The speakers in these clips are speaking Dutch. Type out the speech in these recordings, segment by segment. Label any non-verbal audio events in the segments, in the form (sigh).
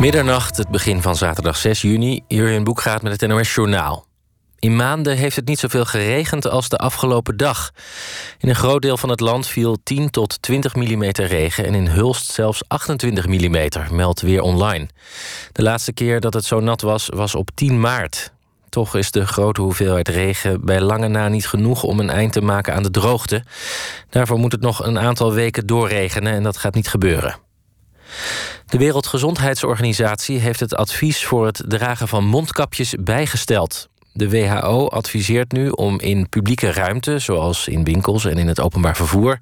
Middernacht, het begin van zaterdag 6 juni. Jurjen Boekgaat met het NOS Journaal. In maanden heeft het niet zoveel geregend als de afgelopen dag. In een groot deel van het land viel 10 tot 20 mm regen... en in Hulst zelfs 28 mm, meldt Weer Online. De laatste keer dat het zo nat was, was op 10 maart. Toch is de grote hoeveelheid regen bij lange na niet genoeg... om een eind te maken aan de droogte. Daarvoor moet het nog een aantal weken doorregenen... en dat gaat niet gebeuren. De Wereldgezondheidsorganisatie heeft het advies voor het dragen van mondkapjes bijgesteld. De WHO adviseert nu om in publieke ruimte, zoals in winkels en in het openbaar vervoer,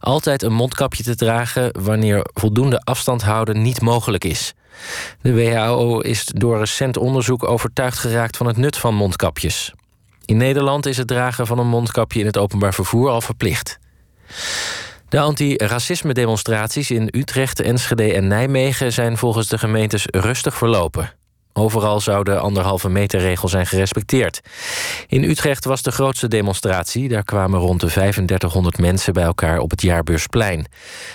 altijd een mondkapje te dragen wanneer voldoende afstand houden niet mogelijk is. De WHO is door recent onderzoek overtuigd geraakt van het nut van mondkapjes. In Nederland is het dragen van een mondkapje in het openbaar vervoer al verplicht. De anti-racisme-demonstraties in Utrecht, Enschede en Nijmegen zijn volgens de gemeentes rustig verlopen. Overal zou de anderhalve meter regel zijn gerespecteerd. In Utrecht was de grootste demonstratie. Daar kwamen rond de 3500 mensen bij elkaar op het Jaarbeursplein.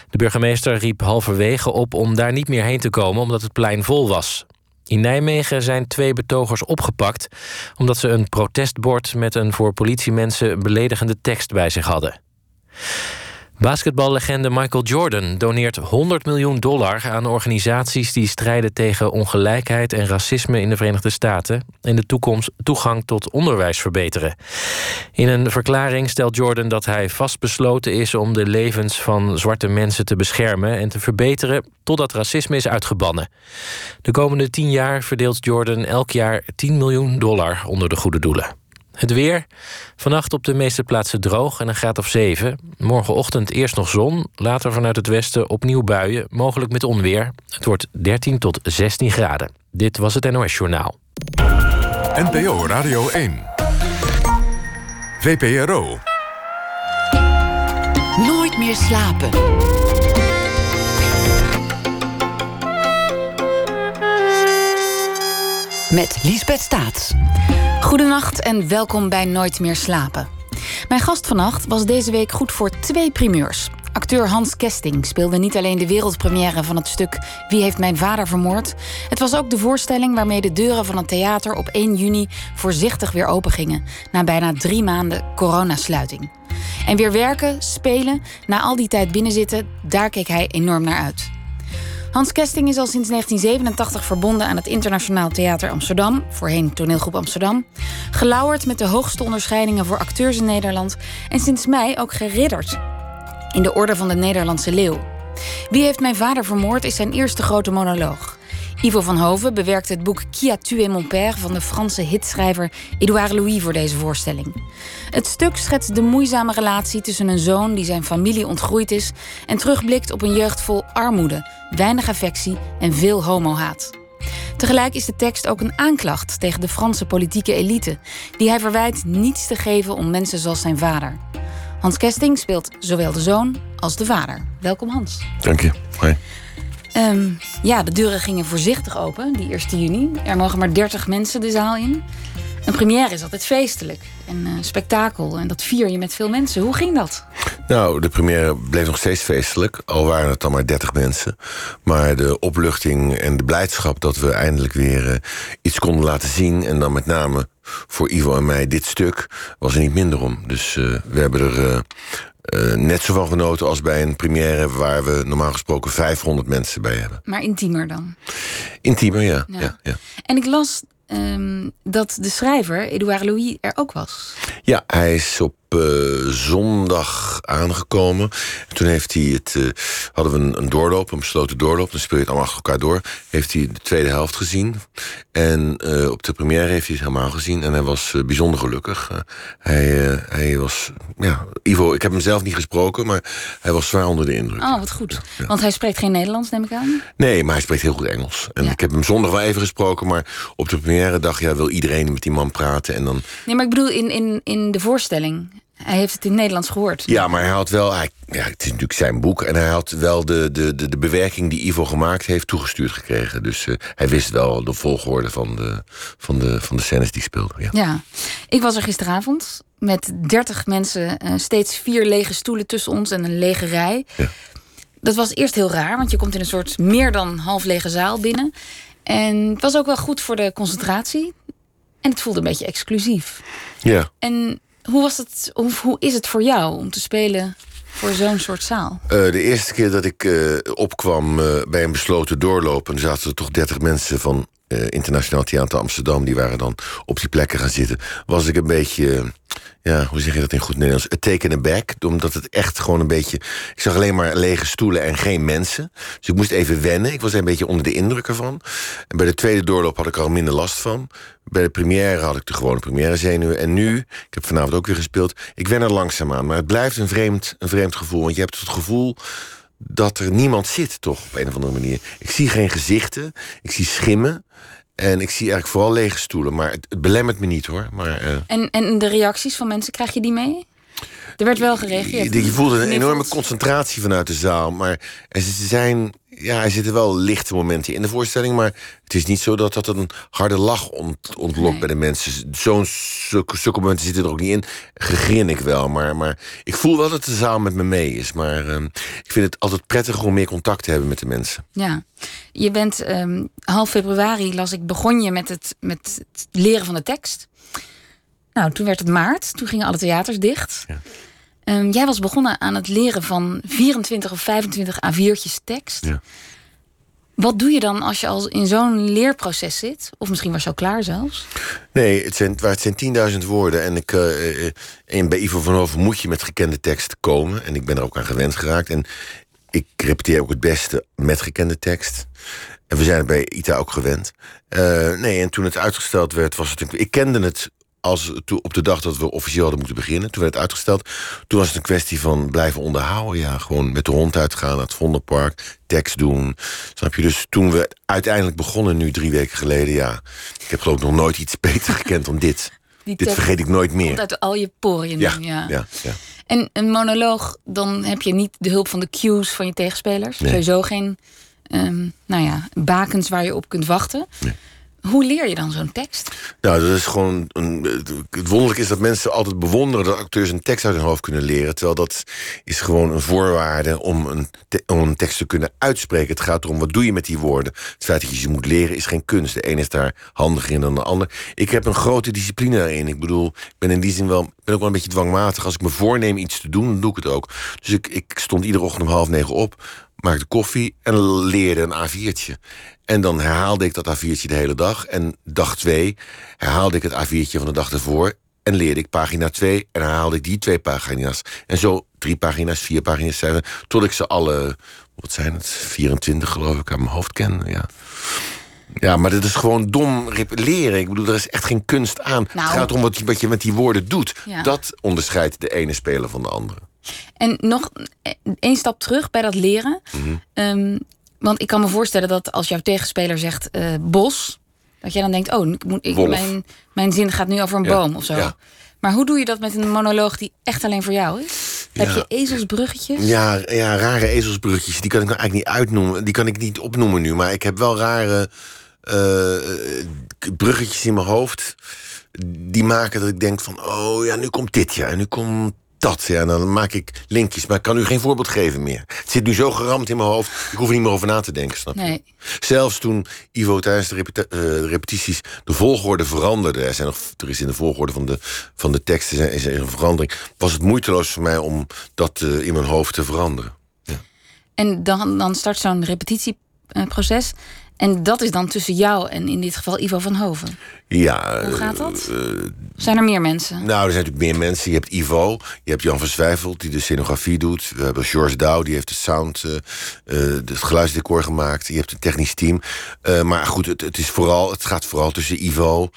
De burgemeester riep halverwege op om daar niet meer heen te komen omdat het plein vol was. In Nijmegen zijn twee betogers opgepakt omdat ze een protestbord met een voor politiemensen beledigende tekst bij zich hadden. Basketballegende Michael Jordan doneert 100 miljoen dollar aan organisaties die strijden tegen ongelijkheid en racisme in de Verenigde Staten en de toekomst toegang tot onderwijs verbeteren. In een verklaring stelt Jordan dat hij vastbesloten is om de levens van zwarte mensen te beschermen en te verbeteren totdat racisme is uitgebannen. De komende tien jaar verdeelt Jordan elk jaar 10 miljoen dollar onder de goede doelen. Het weer. Vannacht op de meeste plaatsen droog en een graad of 7. Morgenochtend eerst nog zon, later vanuit het westen opnieuw buien, mogelijk met onweer. Het wordt 13 tot 16 graden. Dit was het NOS Journaal. NPO Radio 1. VPRO. Nooit meer slapen. Met Liesbeth Staats. Goedenacht en welkom bij Nooit meer slapen. Mijn gast vannacht was deze week goed voor twee primeurs. Acteur Hans Kesting speelde niet alleen de wereldpremière van het stuk Wie heeft mijn vader vermoord. Het was ook de voorstelling waarmee de deuren van het theater op 1 juni voorzichtig weer opengingen. Na bijna drie maanden coronasluiting. En weer werken, spelen, na al die tijd binnenzitten, daar keek hij enorm naar uit. Hans Kesting is al sinds 1987 verbonden aan het Internationaal Theater Amsterdam, voorheen Toneelgroep Amsterdam. Gelauwerd met de hoogste onderscheidingen voor acteurs in Nederland en sinds mei ook geridderd in de Orde van de Nederlandse Leeuw. Wie heeft mijn vader vermoord is zijn eerste grote monoloog. Ivo van Hoven bewerkte het boek Qui a tué mon père van de Franse hitschrijver Edouard Louis voor deze voorstelling. Het stuk schetst de moeizame relatie tussen een zoon die zijn familie ontgroeid is en terugblikt op een jeugd vol armoede, weinig affectie en veel homohaat. Tegelijk is de tekst ook een aanklacht tegen de Franse politieke elite, die hij verwijt niets te geven om mensen zoals zijn vader. Hans Kesting speelt zowel de zoon als de vader. Welkom Hans. Dank je. Hoi. Ehm, ja, de deuren gingen voorzichtig open, die 1 juni. Er mogen maar 30 mensen de zaal in. Een première is altijd feestelijk. Een uh, spektakel. En dat vier je met veel mensen. Hoe ging dat? Nou, de première bleef nog steeds feestelijk. Al waren het dan maar 30 mensen. Maar de opluchting en de blijdschap dat we eindelijk weer uh, iets konden laten zien. En dan met name voor Ivo en mij dit stuk was er niet minder om. Dus uh, we hebben er uh, net zo van genoten als bij een première waar we normaal gesproken 500 mensen bij hebben. Maar intiemer dan? Intiemer, ja. ja. ja, ja. En ik las um, dat de schrijver, Edouard Louis, er ook was. Ja, hij is op uh, zondag aangekomen. En toen heeft hij het, uh, hadden we een, een, doorloop, een besloten doorloop. Dan speel je het allemaal achter elkaar door. Heeft hij de tweede helft gezien. En uh, op de première heeft hij het helemaal gezien. En hij was bijzonder gelukkig. hij, hij was, ja, Ivo, ik heb hem zelf niet gesproken, maar hij was zwaar onder de indruk. Oh, wat goed. Ja, Want hij spreekt geen Nederlands, neem ik aan? Nee, maar hij spreekt heel goed Engels. En ja. ik heb hem zondag wel even gesproken, maar op de première dacht ja, wil iedereen met die man praten. En dan... Nee, maar ik bedoel in, in, in de voorstelling. Hij heeft het in Nederlands gehoord. Ja, maar hij had wel. Hij, ja, het is natuurlijk zijn boek. En hij had wel de, de, de, de bewerking die Ivo gemaakt heeft toegestuurd gekregen. Dus uh, hij wist wel de volgorde van de, van de, van de scènes die speelden. Ja. ja, ik was er gisteravond met 30 mensen. Uh, steeds vier lege stoelen tussen ons en een lege rij. Ja. dat was eerst heel raar, want je komt in een soort meer dan half lege zaal binnen. En het was ook wel goed voor de concentratie. En het voelde een beetje exclusief. Ja. En hoe, was het, hoe, hoe is het voor jou om te spelen voor zo'n soort zaal? Uh, de eerste keer dat ik uh, opkwam uh, bij een besloten doorloop... en zaten er toch 30 mensen van Internationaal Theater Amsterdam... die waren dan op die plekken gaan zitten... was ik een beetje ja, hoe zeg je dat in goed Nederlands? A taken aback. Omdat het echt gewoon een beetje... Ik zag alleen maar lege stoelen en geen mensen. Dus ik moest even wennen. Ik was een beetje onder de indruk ervan. En bij de tweede doorloop had ik er al minder last van. Bij de première had ik de gewone première zenuwen. En nu, ik heb vanavond ook weer gespeeld... ik wen er langzaam aan. Maar het blijft een vreemd, een vreemd gevoel. Want je hebt het gevoel dat er niemand zit, toch, op een of andere manier. Ik zie geen gezichten. Ik zie schimmen. En ik zie eigenlijk vooral lege stoelen. Maar het, belemmert me niet hoor. Maar, uh... en, en de reacties van mensen, krijg je die mee? Er werd wel gereageerd. Je, je voelde een enorme concentratie vanuit de zaal. Maar er zijn ja, er zitten wel lichte momenten in de voorstelling, maar het is niet zo dat dat een harde lach ont, ontlokt bij de mensen. Zo'n zulke momenten zitten er ook niet in. Gegrin ik wel, maar, maar ik voel wel dat de zaal met me mee is. Maar uh, ik vind het altijd prettig om meer contact te hebben met de mensen. Ja, je bent um, half februari, las ik, begon je met het, met het leren van de tekst. Nou, toen werd het maart, toen gingen alle theaters dicht. Ja. Um, jij was begonnen aan het leren van 24 of 25 A4'tjes tekst. Ja. Wat doe je dan als je al in zo'n leerproces zit? Of misschien was je al klaar zelfs? Nee, het zijn, het zijn 10.000 woorden. En, ik, uh, en bij Ivo van Hoven moet je met gekende tekst komen. En ik ben er ook aan gewend geraakt. En ik repeteer ook het beste met gekende tekst. En we zijn het bij ITA ook gewend. Uh, nee, en toen het uitgesteld werd, was het... Ik kende het als op de dag dat we officieel hadden moeten beginnen. Toen werd het uitgesteld. Toen was het een kwestie van blijven onderhouden. Ja, gewoon met de hond uitgaan naar het Vondelpark. Tekst doen. Snap je? Dus toen we uiteindelijk begonnen, nu drie weken geleden... ja, ik heb geloof ik nog nooit iets (laughs) beter gekend dan dit. dit vergeet ik nooit meer. uit al je poriën ja, ja. ja, ja. En een monoloog, dan heb je niet de hulp van de cues van je tegenspelers. Nee. Sowieso geen um, nou ja, bakens waar je op kunt wachten. Nee. Hoe leer je dan zo'n tekst? Nou, dat is gewoon. Een, het wonderlijke is dat mensen altijd bewonderen dat acteurs een tekst uit hun hoofd kunnen leren. Terwijl dat is gewoon een voorwaarde om een, om een tekst te kunnen uitspreken. Het gaat erom wat doe je met die woorden. Het feit dat je ze moet leren is geen kunst. De een is daar handiger in dan de ander. Ik heb een grote discipline daarin. Ik bedoel, ik ben in die zin wel, ben ook wel een beetje dwangmatig. Als ik me voorneem iets te doen, dan doe ik het ook. Dus ik, ik stond iedere ochtend om half negen op maakte koffie en leerde een A4'tje. En dan herhaalde ik dat A4'tje de hele dag. En dag twee herhaalde ik het A4'tje van de dag ervoor. En leerde ik pagina 2 en herhaalde ik die twee pagina's. En zo drie pagina's, vier pagina's, zeven. Tot ik ze alle, wat zijn het, 24 geloof ik, aan mijn hoofd ken. Ja. Ja, maar dat is gewoon dom leren. Ik bedoel, er is echt geen kunst aan. het nou. gaat om wat je, wat je met die woorden doet. Dat onderscheidt de ene speler van de andere. En nog één stap terug bij dat leren. Mhm. Ehm, want ik kan me voorstellen dat als jouw tegenspeler zegt uh, bos, dat jij dan denkt: oh, ik moet, ik, mijn, mijn zin gaat nu over een boom of zo. Maar hoe doe je dat met een monoloog die echt alleen voor jou is? Heb je ezelsbruggetjes? Ja, ja, rare ezelsbruggetjes. Die kan ik nou eigenlijk niet uitnoemen. Die kan ik niet opnoemen nu. Maar ik heb wel rare uh, bruggetjes in mijn hoofd. Die maken dat ik denk van... oh ja, nu komt dit ja. En nu komt dat. Ja, dan maak ik linkjes, maar ik kan u geen voorbeeld geven meer. Het zit nu zo geramd in mijn hoofd, ik hoef er niet meer over na te denken, snap je? Nee. Zelfs toen Ivo tijdens de, uh, repetities de volgorde veranderde... Er, zijn nog, er is in de volgorde van de, van de teksten is er een verandering... was het moeiteloos voor mij om dat uh, in mijn hoofd te veranderen. Ja. En dan, dan start zo'n repetitieproces... En dat is dan tussen jou en in dit geval Ivo van Hoven. Ja. Hoe gaat dat? Uh, zijn er meer mensen? Nou, er zijn natuurlijk meer mensen. Je hebt Ivo, je hebt Jan van die de scenografie doet. We hebben George Douw, die heeft de sound, uh, het geluidsdecor gemaakt. Je hebt een technisch team. maar goed, het, het, is vooral, het gaat vooral tussen Ivo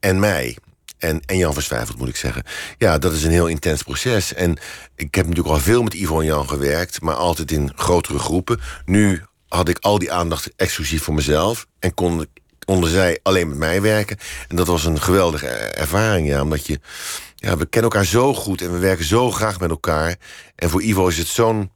en mij. En, en Jan Verzwijfeld, moet ik zeggen. Ja, dat is een heel intens proces. En ik heb natuurlijk al veel met Ivo en Jan gewerkt... maar altijd in grotere groepen. Nu had ik al die aandacht exclusief voor mezelf. En kon, konden zij alleen met mij werken. En dat was een geweldige ervaring, ja. Omdat je, ja, we kennen elkaar zo goed en we werken zo graag met elkaar. En voor Ivo is het zo'n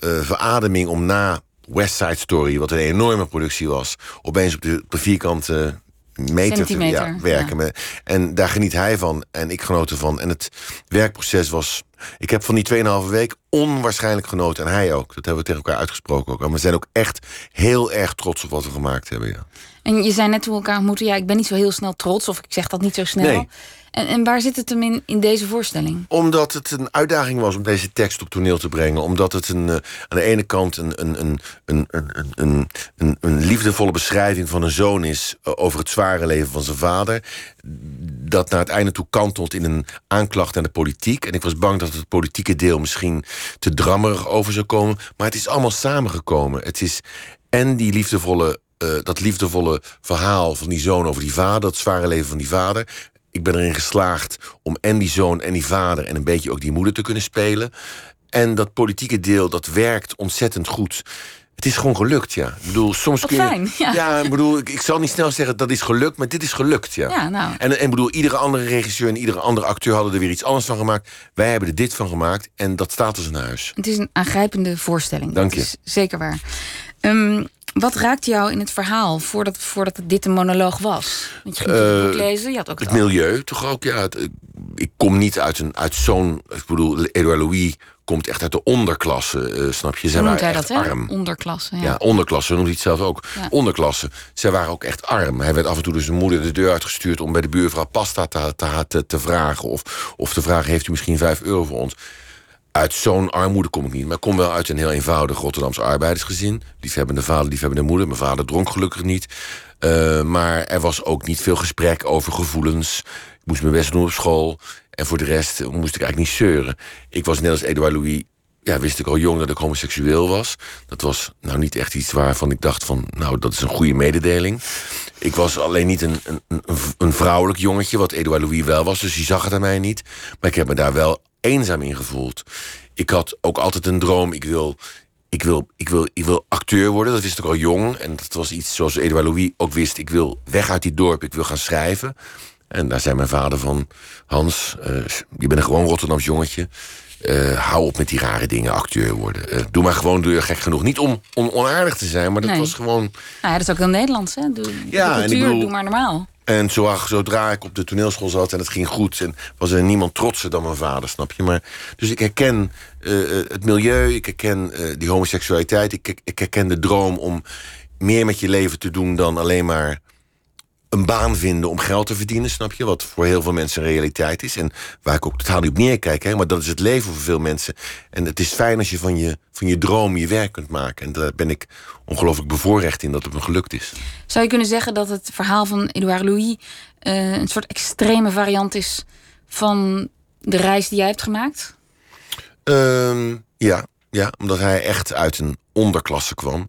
uh, verademing om na West Side Story, wat een enorme productie was, opeens op de, op de vierkante meter te werken. Ja. En daar geniet hij van en ik genoot ervan. En het werkproces was Ik heb van die 2,5 week onwaarschijnlijk genoten. En hij ook. Dat hebben we tegen elkaar uitgesproken ook. En we zijn ook echt heel erg trots op wat we gemaakt hebben. Ja. En je zei net toen we elkaar ontmoeten... ja, ik ben niet zo heel snel trots, of ik zeg dat niet zo snel. Nee. En, waar zit het hem in, in deze voorstelling? Omdat het een uitdaging was om deze tekst op toneel te brengen. Omdat het een, uh, aan de ene kant een, een, een, een, een, een, een, liefdevolle beschrijving van een zoon is... Uh, over het zware leven van zijn vader. Dat naar het einde toe kantelt in een aanklacht aan de politiek. En ik was bang dat het politieke deel misschien te drammerig over zou komen. Maar het is allemaal samengekomen. Het is en die liefdevolle uh, dat liefdevolle verhaal van die zoon over die vader, dat zware leven van die vader. Ik ben erin geslaagd om en die zoon en die vader en een beetje ook die moeder te kunnen spelen. En dat politieke deel, dat werkt ontzettend goed. Het is gewoon gelukt, ja. Ik bedoel, soms Wat kun je, fijn, ja. ja, ik bedoel, ik, ik zal niet snel zeggen dat is gelukt, maar dit is gelukt, ja. Ja, nou. En, en bedoel, iedere andere regisseur en iedere andere acteur hadden er weer iets anders van gemaakt. Wij hebben er dit van gemaakt en dat staat als een huis. Het is een aangrijpende voorstelling. Dank dat je. is zeker waar. Um, wat raakt jou in het verhaal voordat, voordat dit een monoloog was? Want je ging het boek lezen, je had ook Het milieu toch ook, ja. Het, ik kom niet uit, een, uit zo'n... Ik bedoel, Edouard Louis komt echt uit de onderklasse, uh, snap je? Zij noemt hij waren dat, echt hè? arm. Onderklasse, ja. Ja, onderklasse, noemt hij het zelf ook. Ja. Onderklasse. Zij waren ook echt arm. Hij werd af en toe door zijn moeder de deur uitgestuurd... om bij de buurvrouw pasta te, te, te, te vragen. Of, of te vragen, heeft u misschien vijf euro voor ons? Uit zo'n armoede kom ik niet. Maar ik kom wel uit een heel eenvoudig Rotterdamse arbeidersgezin. Liefhebbende vader, liefhebbende moeder. Mijn vader dronk gelukkig niet. Uh, maar er was ook niet veel gesprek over gevoelens. Ik moest mijn best doen op school. En voor de rest moest ik eigenlijk niet zeuren. Ik was net als Edouard Louis ja, wist ik al jong dat ik homoseksueel was. Dat was nou niet echt iets waarvan ik dacht van... nou, dat is een goede mededeling. Ik was alleen niet een, een, een, een vrouwelijk jongetje, wat Edouard Louis wel was. Dus die zag het aan mij niet. Maar ik heb me daar wel eenzaam in gevoeld. Ik had ook altijd een droom. Ik wil, ik wil, ik wil, ik wil acteur worden. Dat wist ik al jong. En dat was iets zoals Edouard Louis ook wist. Ik wil weg uit die dorp. Ik wil gaan schrijven. En daar zei mijn vader van... Hans, uh, je bent een gewoon Rotterdams jongetje. Uh, hou op met die rare dingen, acteur worden. Uh, doe maar gewoon, doe je gek genoeg. Niet om, om onaardig te zijn, maar dat Nee. was gewoon... Nou ja, dat is ook heel Nederlands, hè? Doe, Ja, en ik bedoel- doe maar normaal. En zo, zodra ik op de toneelschool zat en het ging goed... En was er niemand trotser dan mijn vader, snap je? Maar, dus ik herken uh, het milieu, ik herken uh, die homoseksualiteit... Ik, ik herken de droom om meer met je leven te doen dan alleen maar een baan vinden om geld te verdienen, snap je? Wat voor heel veel mensen een realiteit is. En waar ik ook totaal niet op neerkijk, hè? maar dat is het leven voor veel mensen. En het is fijn als je van je, van je droom je werk kunt maken. En daar ben ik ongelooflijk bevoorrecht in dat het me gelukt is. Zou je kunnen zeggen dat het verhaal van Edouard Louis... eh, een soort extreme variant is van de reis die jij hebt gemaakt? Ehm, ja, ja, omdat hij echt uit een onderklasse kwam.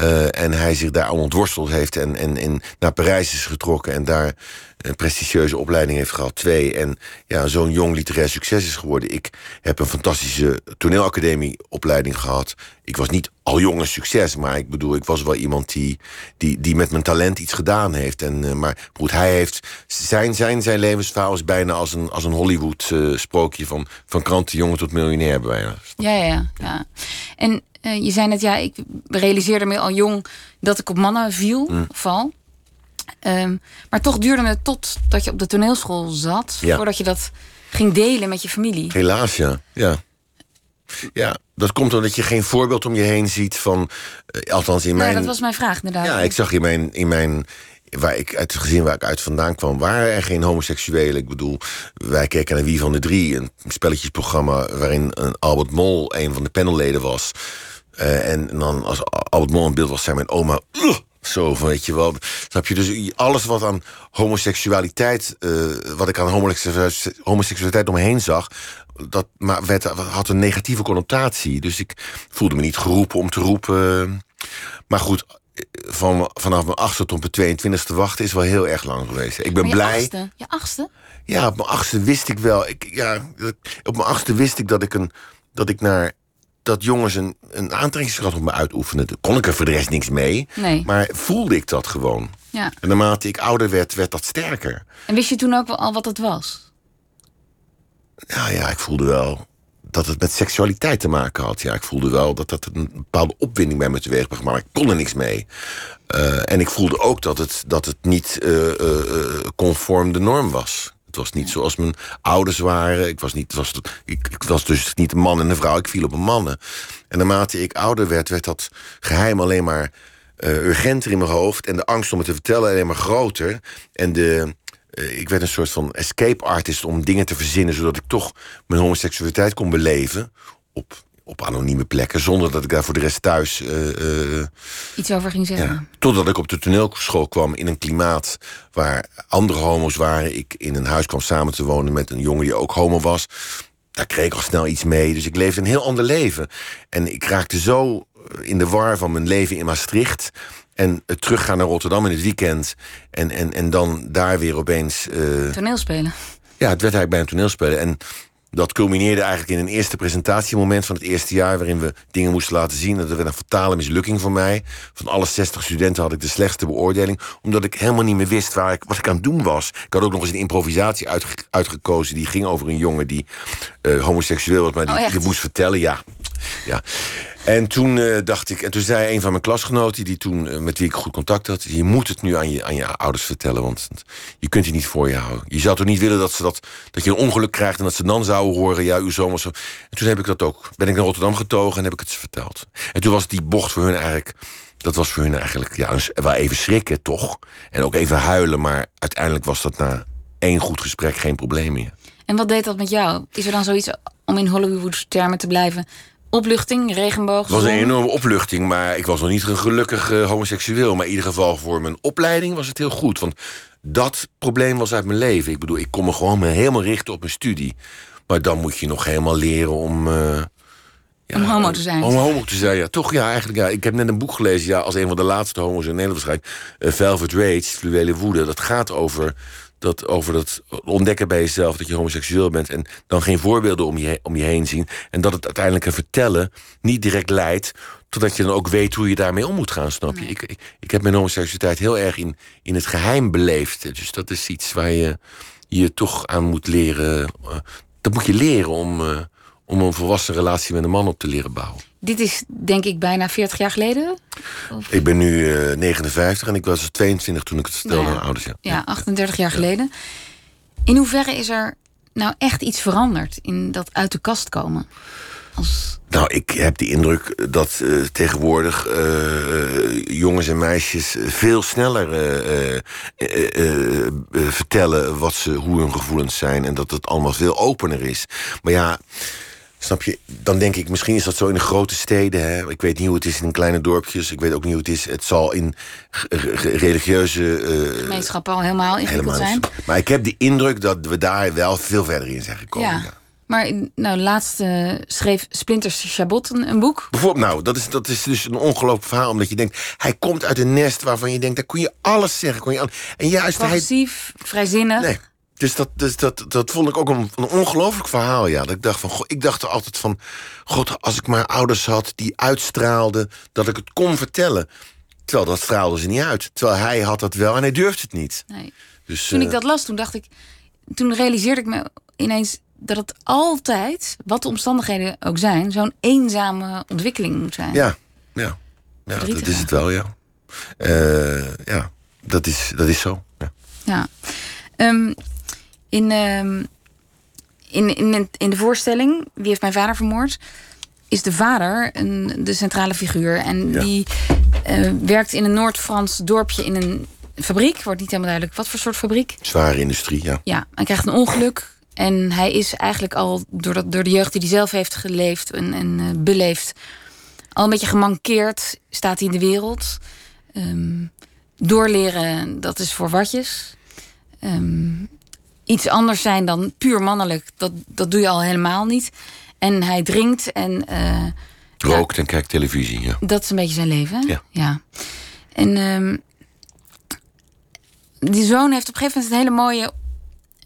Uh, en hij zich daar al ontworsteld heeft en, en, en naar Parijs is getrokken... en daar een prestigieuze opleiding heeft gehad, twee... en ja, zo'n jong literair succes is geworden. Ik heb een fantastische toneelacademieopleiding gehad. Ik was niet al jong een succes, maar ik bedoel... ik was wel iemand die, die, die met mijn talent iets gedaan heeft. En, uh, maar goed, hij heeft... Zijn, zijn, zijn levensverhaal is bijna als een, als een Hollywood-sprookje... Uh, van, van krantenjongen tot miljonair bijna. Ja, ja, ja. ja. En uh, je zei net, ja, ik realiseerde me al jong dat ik op mannen viel, mm. val. Um, maar toch duurde het totdat je op de toneelschool zat, Ja. voordat je dat ging delen met je familie. Helaas, ja. ja. Ja, dat komt omdat je geen voorbeeld om je heen ziet van... eh, althans in mijn... Ja, dat was mijn vraag inderdaad. Ja, ik zag in mijn, in mijn waar ik uit het gezin waar ik uit vandaan kwam, waren er geen homoseksuelen. Ik bedoel, wij keken naar Wie van de Drie, een spelletjesprogramma waarin een Albert Mol een van de panelleden was. Uh, en dan als Albert Mol in beeld was, zei mijn oma. Zo van, weet je wel. Snap je? Dus alles wat aan homoseksualiteit, uh, wat ik aan homoseksualiteit, homoseksualiteit omheen zag, dat maar werd, had een negatieve connotatie. Dus ik voelde me niet geroepen om te roepen. Maar goed, van, vanaf mijn achtste tot mijn 22e wachten is wel heel erg lang geweest. Ik ben je blij. Achtste, je achtste? Ja, op mijn achtste wist ik wel. Ik, ja, op mijn achtste wist ik dat ik, een, dat ik naar. Dat jongens een, een aantrekkingskracht op me uitoefenden. Daar kon ik er voor de rest niks mee. Nee. Maar voelde ik dat gewoon. Ja. En naarmate ik ouder werd, werd dat sterker. En wist je toen ook wel al wat het was? Ja, ja, ik voelde wel dat het met seksualiteit te maken had. Ja, ik voelde wel dat dat een bepaalde opwinding bij me teweeg bracht. Maar ik kon er niks mee. Uh, en ik voelde ook dat het, dat het niet uh, uh, conform de norm was. Het was niet zoals mijn ouders waren. Ik was, niet, was, ik, ik was dus niet een man en een vrouw. Ik viel op een mannen. En naarmate ik ouder werd, werd dat geheim alleen maar uh, urgenter in mijn hoofd. En de angst om het te vertellen alleen maar groter. En de, uh, ik werd een soort van escape artist om dingen te verzinnen... zodat ik toch mijn homoseksualiteit kon beleven. Op op anonieme plekken, zonder dat ik daar voor de rest thuis... Uh, Iets over ging zeggen. Ja, totdat ik op de toneelschool kwam in een klimaat... waar andere homo's waren. Ik in een huis kwam samen te wonen met een jongen die ook homo was. Daar kreeg ik al snel iets mee. Dus ik leefde een heel ander leven. En ik raakte zo in de war van mijn leven in Maastricht... En het teruggaan naar Rotterdam in het weekend. En, en, en dan daar weer opeens. Uh... Toneelspelen. Ja, het werd eigenlijk bij een toneelspelen. En dat culmineerde eigenlijk in een eerste presentatiemoment van het eerste jaar... waarin we dingen moesten laten zien. Dat werd een fatale mislukking voor mij. Van alle 60 studenten had ik de slechtste beoordeling... omdat ik helemaal niet meer wist waar ik, wat ik aan het doen was. Ik had ook nog eens een improvisatie uitgekozen... die ging over een jongen die uh, homoseksueel was... maar die, oh, die moest vertellen, ja. ja. En toen uh, dacht ik, en toen zei een van mijn klasgenoten, die toen, uh, met wie ik goed contact had, je moet het nu aan je, aan je ouders vertellen, want je kunt het niet voor je houden. Je zou toch niet willen dat, ze dat, dat je een ongeluk krijgt en dat ze dan zouden horen, ja, uw zomer zo. En toen heb ik dat ook, ben ik naar Rotterdam getogen en heb ik het ze verteld. En toen was die bocht voor hun eigenlijk, dat was voor hun eigenlijk ja, wel even schrikken, toch? En ook even huilen, maar uiteindelijk was dat na één goed gesprek geen probleem meer. En wat deed dat met jou? Is er dan zoiets, om in Hollywood termen te blijven, Opluchting, regenboog. Het was een enorme opluchting, maar ik was nog niet een gelukkig uh, homoseksueel. Maar in ieder geval voor mijn opleiding was het heel goed. Want dat probleem was uit mijn leven. Ik bedoel, ik kon me gewoon helemaal richten op mijn studie. Maar dan moet je nog helemaal leren om. Uh, ja, om homo te zijn. Om homo te zijn, ja. Toch, ja, eigenlijk. Ja. Ik heb net een boek gelezen, ja, als een van de laatste homo's in Nederland waarschijnlijk. Uh, Velvet Rage, Fluwele Woede. Dat gaat over dat over dat ontdekken bij jezelf dat je homoseksueel bent en dan geen voorbeelden om je, om je heen zien. En dat het uiteindelijk een vertellen niet direct leidt totdat je dan ook weet hoe je daarmee om moet gaan, snap je? Ik, ik, ik, heb mijn homoseksualiteit heel erg in, in het geheim beleefd. Dus dat is iets waar je je toch aan moet leren. Uh, dat moet je leren om, uh, om een volwassen relatie met een man op te leren bouwen. Dit is denk ik bijna 40 jaar geleden? Of? Ik ben nu uh, 59 en ik was 22 toen ik het vertelde nou ja, aan ouders. Ja. ja, 38 jaar geleden. In hoeverre is er nou echt iets veranderd in dat uit de kast komen? Als... Nou, ik heb de indruk dat uh, tegenwoordig uh, jongens en meisjes veel sneller uh, vertellen wat ze, hoe hun gevoelens zijn. En dat het allemaal veel opener is. Maar ja, Snap je? Dan denk ik, misschien is dat zo in de grote steden. Hè? Ik weet niet hoe het is in kleine dorpjes. Ik weet ook niet hoe het is. Het zal in religieuze... Uh, Gemeenschappen al helemaal ingewikkeld zijn. Maar ik heb de indruk dat we daar wel veel verder in zijn gekomen. Ja. Maar nou, laatst uh, schreef Splinter Chabot een, een, boek. Bijvoorbeeld, nou, dat is, dat is dus een ongelooflijk verhaal. Omdat je denkt, hij komt uit een nest waarvan je denkt... daar kon je alles zeggen. Kon je en juist Progressief, hij... vrijzinnig. Nee, dus dat, dus dat, dat vond ik ook een, een ongelooflijk verhaal, ja. Dat ik dacht van, god, ik dacht er altijd van... God, als ik maar ouders had die uitstraalden dat ik het kon vertellen. Terwijl dat straalde ze niet uit. Terwijl hij had dat wel en hij durfde het niet. Nee. Dus, toen ik eh, dat las, toen dacht ik... Toen realiseerde ik me ineens dat het altijd, wat de omstandigheden ook zijn... zo'n eenzame ontwikkeling moet zijn. Ja, ja. ja dat is het wel, ja. Uh, ja, dat is, dat is zo. Ja. ja. Um, in, uh, in, in, in de voorstelling, Wie heeft mijn vader vermoord? Is de vader een, de centrale figuur. En die uh, werkt in een Noord-Frans dorpje in een fabriek. Wordt niet helemaal duidelijk wat voor soort fabriek. Zware industrie, ja. Ja, hij krijgt een ongeluk. En hij is eigenlijk al door, dat, door de jeugd die hij zelf heeft geleefd en, en uh, beleefd... al een beetje gemankeerd staat hij in de wereld. Um, doorleren, dat is voor watjes. Um, iets anders zijn dan puur mannelijk, dat, dat doe je al helemaal niet. En hij drinkt en. Uh, Rookt en kijkt televisie, ja. Dat is een beetje zijn leven. Ja. ja. En um, die zoon heeft op een gegeven moment een hele mooie,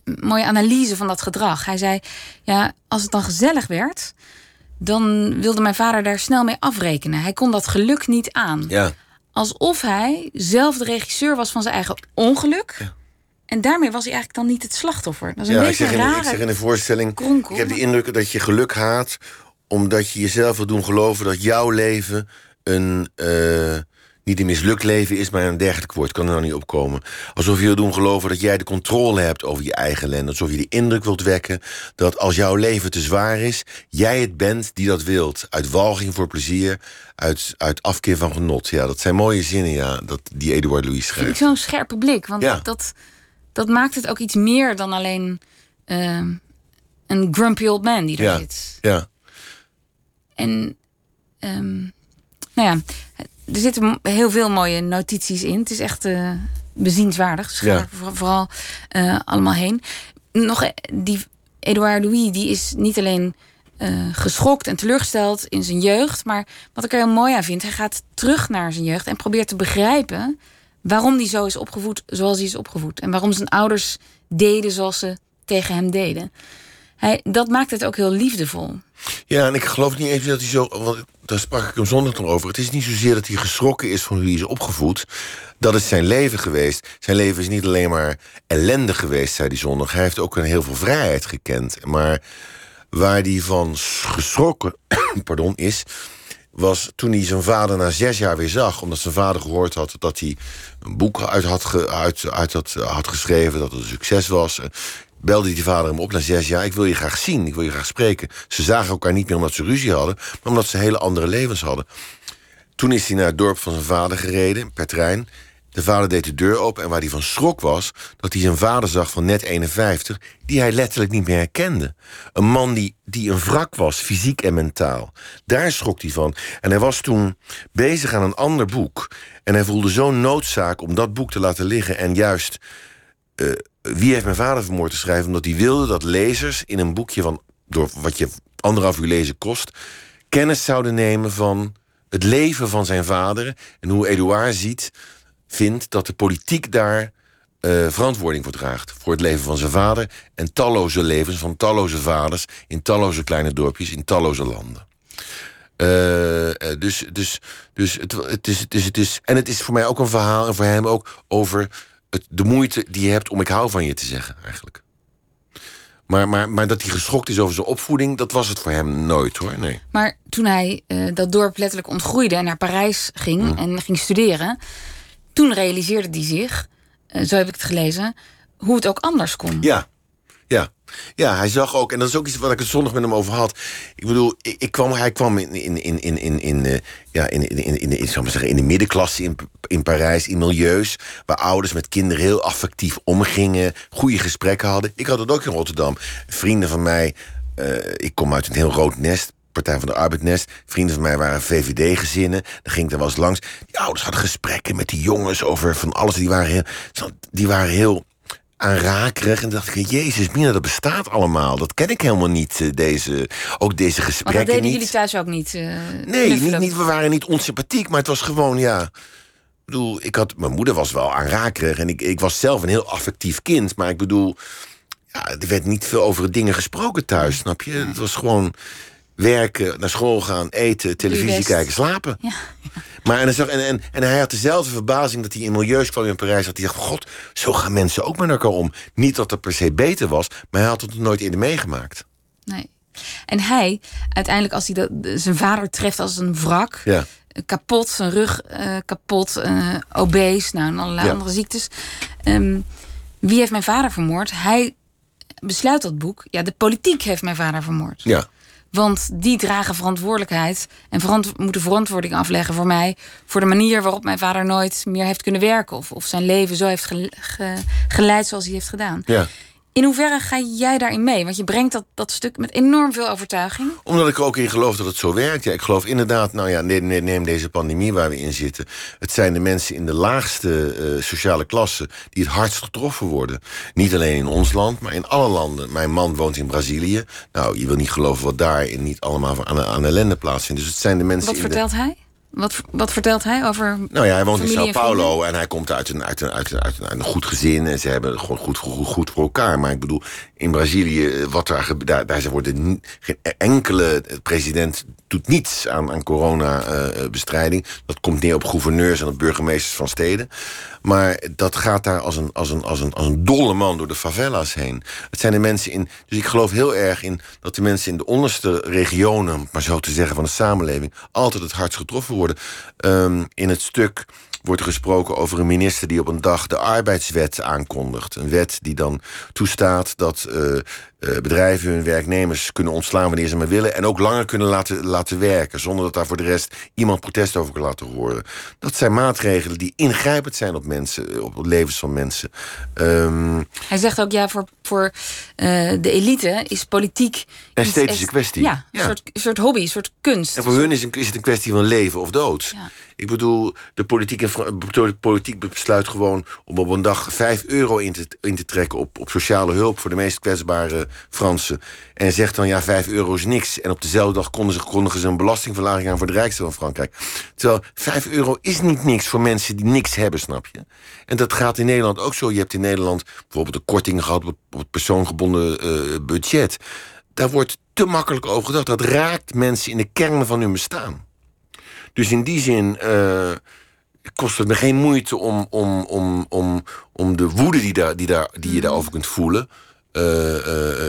mooie analyse van dat gedrag. Hij zei: Ja, als het dan gezellig werd, dan wilde mijn vader daar snel mee afrekenen. Hij kon dat geluk niet aan. Ja. Alsof hij zelf de regisseur was van zijn eigen ongeluk. Ja. En daarmee was hij eigenlijk dan niet het slachtoffer. Dat is een ja, beetje ik zeg, in, ik zeg in een voorstelling... Kronkel, ik heb de indruk dat je geluk haat... omdat je jezelf wil doen geloven dat jouw leven een... Uh, niet een mislukt leven is, maar een dergelijk woord kan er nou niet opkomen. Alsof je wil doen geloven dat jij de controle hebt over je eigen ellende. Alsof je die indruk wilt wekken dat als jouw leven te zwaar is, jij het bent die dat wilt. Uit walging voor plezier, uit, uit afkeer van genot. Ja, dat zijn mooie zinnen, ja, dat die Eduard Louis schrijft. Zo'n scherpe blik, want Ja. dat, dat maakt het ook iets meer dan alleen eh, een grumpy old man die er Ja, zit. ja. En ehm, nou ja, er zitten heel veel mooie notities in. Het is echt eh, bezienswaardig. Dus ga Ja. er voor- vooral eh, allemaal heen. Nog, eh, die Edouard Louis, die is niet alleen geschokt en teleurgesteld in zijn jeugd. Maar wat ik er heel mooi aan vind, hij gaat terug naar zijn jeugd en probeert te begrijpen waarom hij zo is opgevoed zoals hij is opgevoed. En waarom zijn ouders deden zoals ze tegen hem deden. Hij, dat maakt het ook heel liefdevol. Ja, en ik geloof niet eens dat hij zo. Want daar sprak ik hem zondag nog over. Het is niet zozeer dat hij geschrokken is van hoe hij is opgevoed. Dat is zijn leven geweest. Zijn leven is niet alleen maar ellende geweest, zei hij zondag. Hij heeft ook een heel veel vrijheid gekend. Maar waar hij van geschrokken (coughs) pardon, is. Was toen hij zijn vader na zes jaar weer zag. Omdat zijn vader gehoord had dat hij een boek uit had, uit, uit had, had geschreven. dat het een succes was. Eh, Belde die vader hem op na zes jaar. Ik wil je graag zien, ik wil je graag spreken. Ze zagen elkaar niet meer omdat ze ruzie hadden. maar omdat ze hele andere levens hadden. Toen is hij naar het dorp van zijn vader gereden, per trein. De vader deed de deur open en waar hij van schrok was... dat hij zijn vader zag van net 51, die hij letterlijk niet meer herkende. Een man die, die een wrak was, fysiek en mentaal. Daar schrok hij van. En hij was toen bezig aan een ander boek. En hij voelde zo'n noodzaak om dat boek te laten liggen... en juist eh, Wie heeft mijn vader vermoord te schrijven... omdat hij wilde dat lezers in een boekje van... door wat je anderhalf uur lezen kost... kennis zouden nemen van het leven van zijn vader... en hoe Edouard ziet, vindt dat de politiek daar eh, verantwoording voor draagt. Voor het leven van zijn vader en talloze levens van talloze vaders... in talloze kleine dorpjes, in talloze landen. Eh, eh, dus dus, dus het, het, is, het, is, het is. En het is voor mij ook een verhaal en voor hem ook over het, de moeite die je hebt om ik hou van je te zeggen, eigenlijk. Maar, maar, maar dat hij geschokt is over zijn opvoeding, dat was het voor hem nooit hoor. Nee. Maar toen hij dat dorp letterlijk ontgroeide en naar Parijs ging Mm. en ging studeren, toen realiseerde hij zich, eh, zo heb ik het gelezen, hoe het ook anders kon. Ja, ja. Ja, hij zag ook, en dat is ook iets wat ik het zondag met hem over had. Ik bedoel, ik, kwam, hij kwam in, in, in, in, in, eh, ja, in, in, in, in, in de middenklasse in, in Parijs, in milieus, waar ouders met kinderen heel affectief omgingen, goede gesprekken hadden. Ik had het ook in Rotterdam. Vrienden van mij, eh, ik kom uit een heel rood nest. Partij van de Arbeidnest. Vrienden van mij waren VVD-gezinnen. Dan ging ik er wel eens langs. Die ouders hadden gesprekken met die jongens over van alles. Die waren heel, die waren heel aanrakerig. En dan dacht ik, jezus, Mina, dat bestaat allemaal. Dat ken ik helemaal niet, eh, deze, ook deze Maar gesprekken dat deden niet. jullie thuis ook niet. eh, Nee, niet, niet, we waren niet onsympathiek, maar het was gewoon, ja... Ik bedoel, ik had, mijn moeder was wel aanrakerig en ik, ik was zelf een heel affectief kind. Maar ik bedoel, ja, er werd niet veel over dingen gesproken thuis, snap je? Het was gewoon werken, naar school gaan, eten, televisie kijken, slapen. Ja. Maar en, hij zag- en, en, en hij had dezelfde verbazing dat hij in milieus kwam in Parijs. Dat hij dacht: God, zo gaan mensen ook met elkaar om. Niet dat het per se beter was, maar hij had het nooit eerder meegemaakt. Nee. En hij, uiteindelijk als hij dat, zijn vader treft als een wrak, Ja. kapot, zijn rug eh, kapot, eh obese, nou, en allerlei Ja. andere ziektes. Ehm, wie heeft mijn vader vermoord? Hij besluit dat boek. Ja, de politiek heeft mijn vader vermoord. Ja. Want die dragen verantwoordelijkheid en moeten verantwoording afleggen voor mij. Voor de manier waarop mijn vader nooit meer heeft kunnen werken. Of, of zijn leven zo heeft gele- ge- geleid zoals hij heeft gedaan. ja. In hoeverre ga jij daarin mee? Want je brengt dat, dat stuk met enorm veel overtuiging. Omdat ik er ook in geloof dat het zo werkt. Ja, ik geloof inderdaad, nou ja, neem, deze pandemie waar we in zitten. Het zijn de mensen in de laagste eh, sociale klasse die het hardst getroffen worden. Niet alleen in ons land, maar in alle landen. Mijn man woont in Brazilië. Nou, je wil niet geloven wat daar in niet allemaal aan, aan ellende plaatsvindt. Dus het zijn de mensen Wat in de- vertelt hij? Wat, wat vertelt hij over. Nou ja, hij woont in Sao? Paulo en hij komt uit een, uit, een, uit, een, uit, een, uit een goed gezin en ze hebben het gewoon goed, goed, goed voor elkaar. Maar ik bedoel, in Brazilië, eh, wat daar, daar, daar worden geen enkele president doet niets aan, aan coronabestrijding. dat komt neer op gouverneurs en op burgemeesters van steden. Maar dat gaat daar als een, als, een, als, een, als een dolle man door de favela's heen. Het zijn de mensen in. Dus ik geloof heel erg in dat de mensen in de onderste regionen, maar zo te zeggen, van de samenleving, altijd het hardst getroffen worden. Um, in het stuk wordt gesproken over een minister die op een dag de arbeidswet aankondigt. Een wet die dan toestaat dat uh, uh, bedrijven hun werknemers kunnen ontslaan wanneer ze maar willen. En ook langer kunnen laten, laten werken. Zonder dat daar voor de rest iemand protest over kan laten horen. Dat zijn maatregelen die ingrijpend zijn op mensen, op het levens van mensen. Um, Hij zegt ook, ja, voor, voor uh, de elite is politiek. Een esthetische kwestie. Ja, een soort, soort hobby, een soort kunst. En voor hun is, een, is het een kwestie van leven of dood. Ja. Ik bedoel, de politiek, de politiek besluit gewoon om op een dag 5 euro in te, in te trekken op, op sociale hulp voor de meest kwetsbare Fransen. En zegt dan ja, 5 euro is niks. En op dezelfde dag konden ze, kondigen ze een belastingverlaging aan voor de rijkste van Frankrijk. Terwijl 5 euro is niet niks voor mensen die niks hebben, snap je? En dat gaat in Nederland ook zo. Je hebt in Nederland bijvoorbeeld een korting gehad op, het persoongebonden uh, budget. Daar wordt te makkelijk over gedacht. Dat raakt mensen in de kern van hun bestaan. Dus in die zin uh, kost het me geen moeite om, om, om, om, om de woede die, daar, die, daar, die je mhm. daarover kunt voelen. Uh, uh,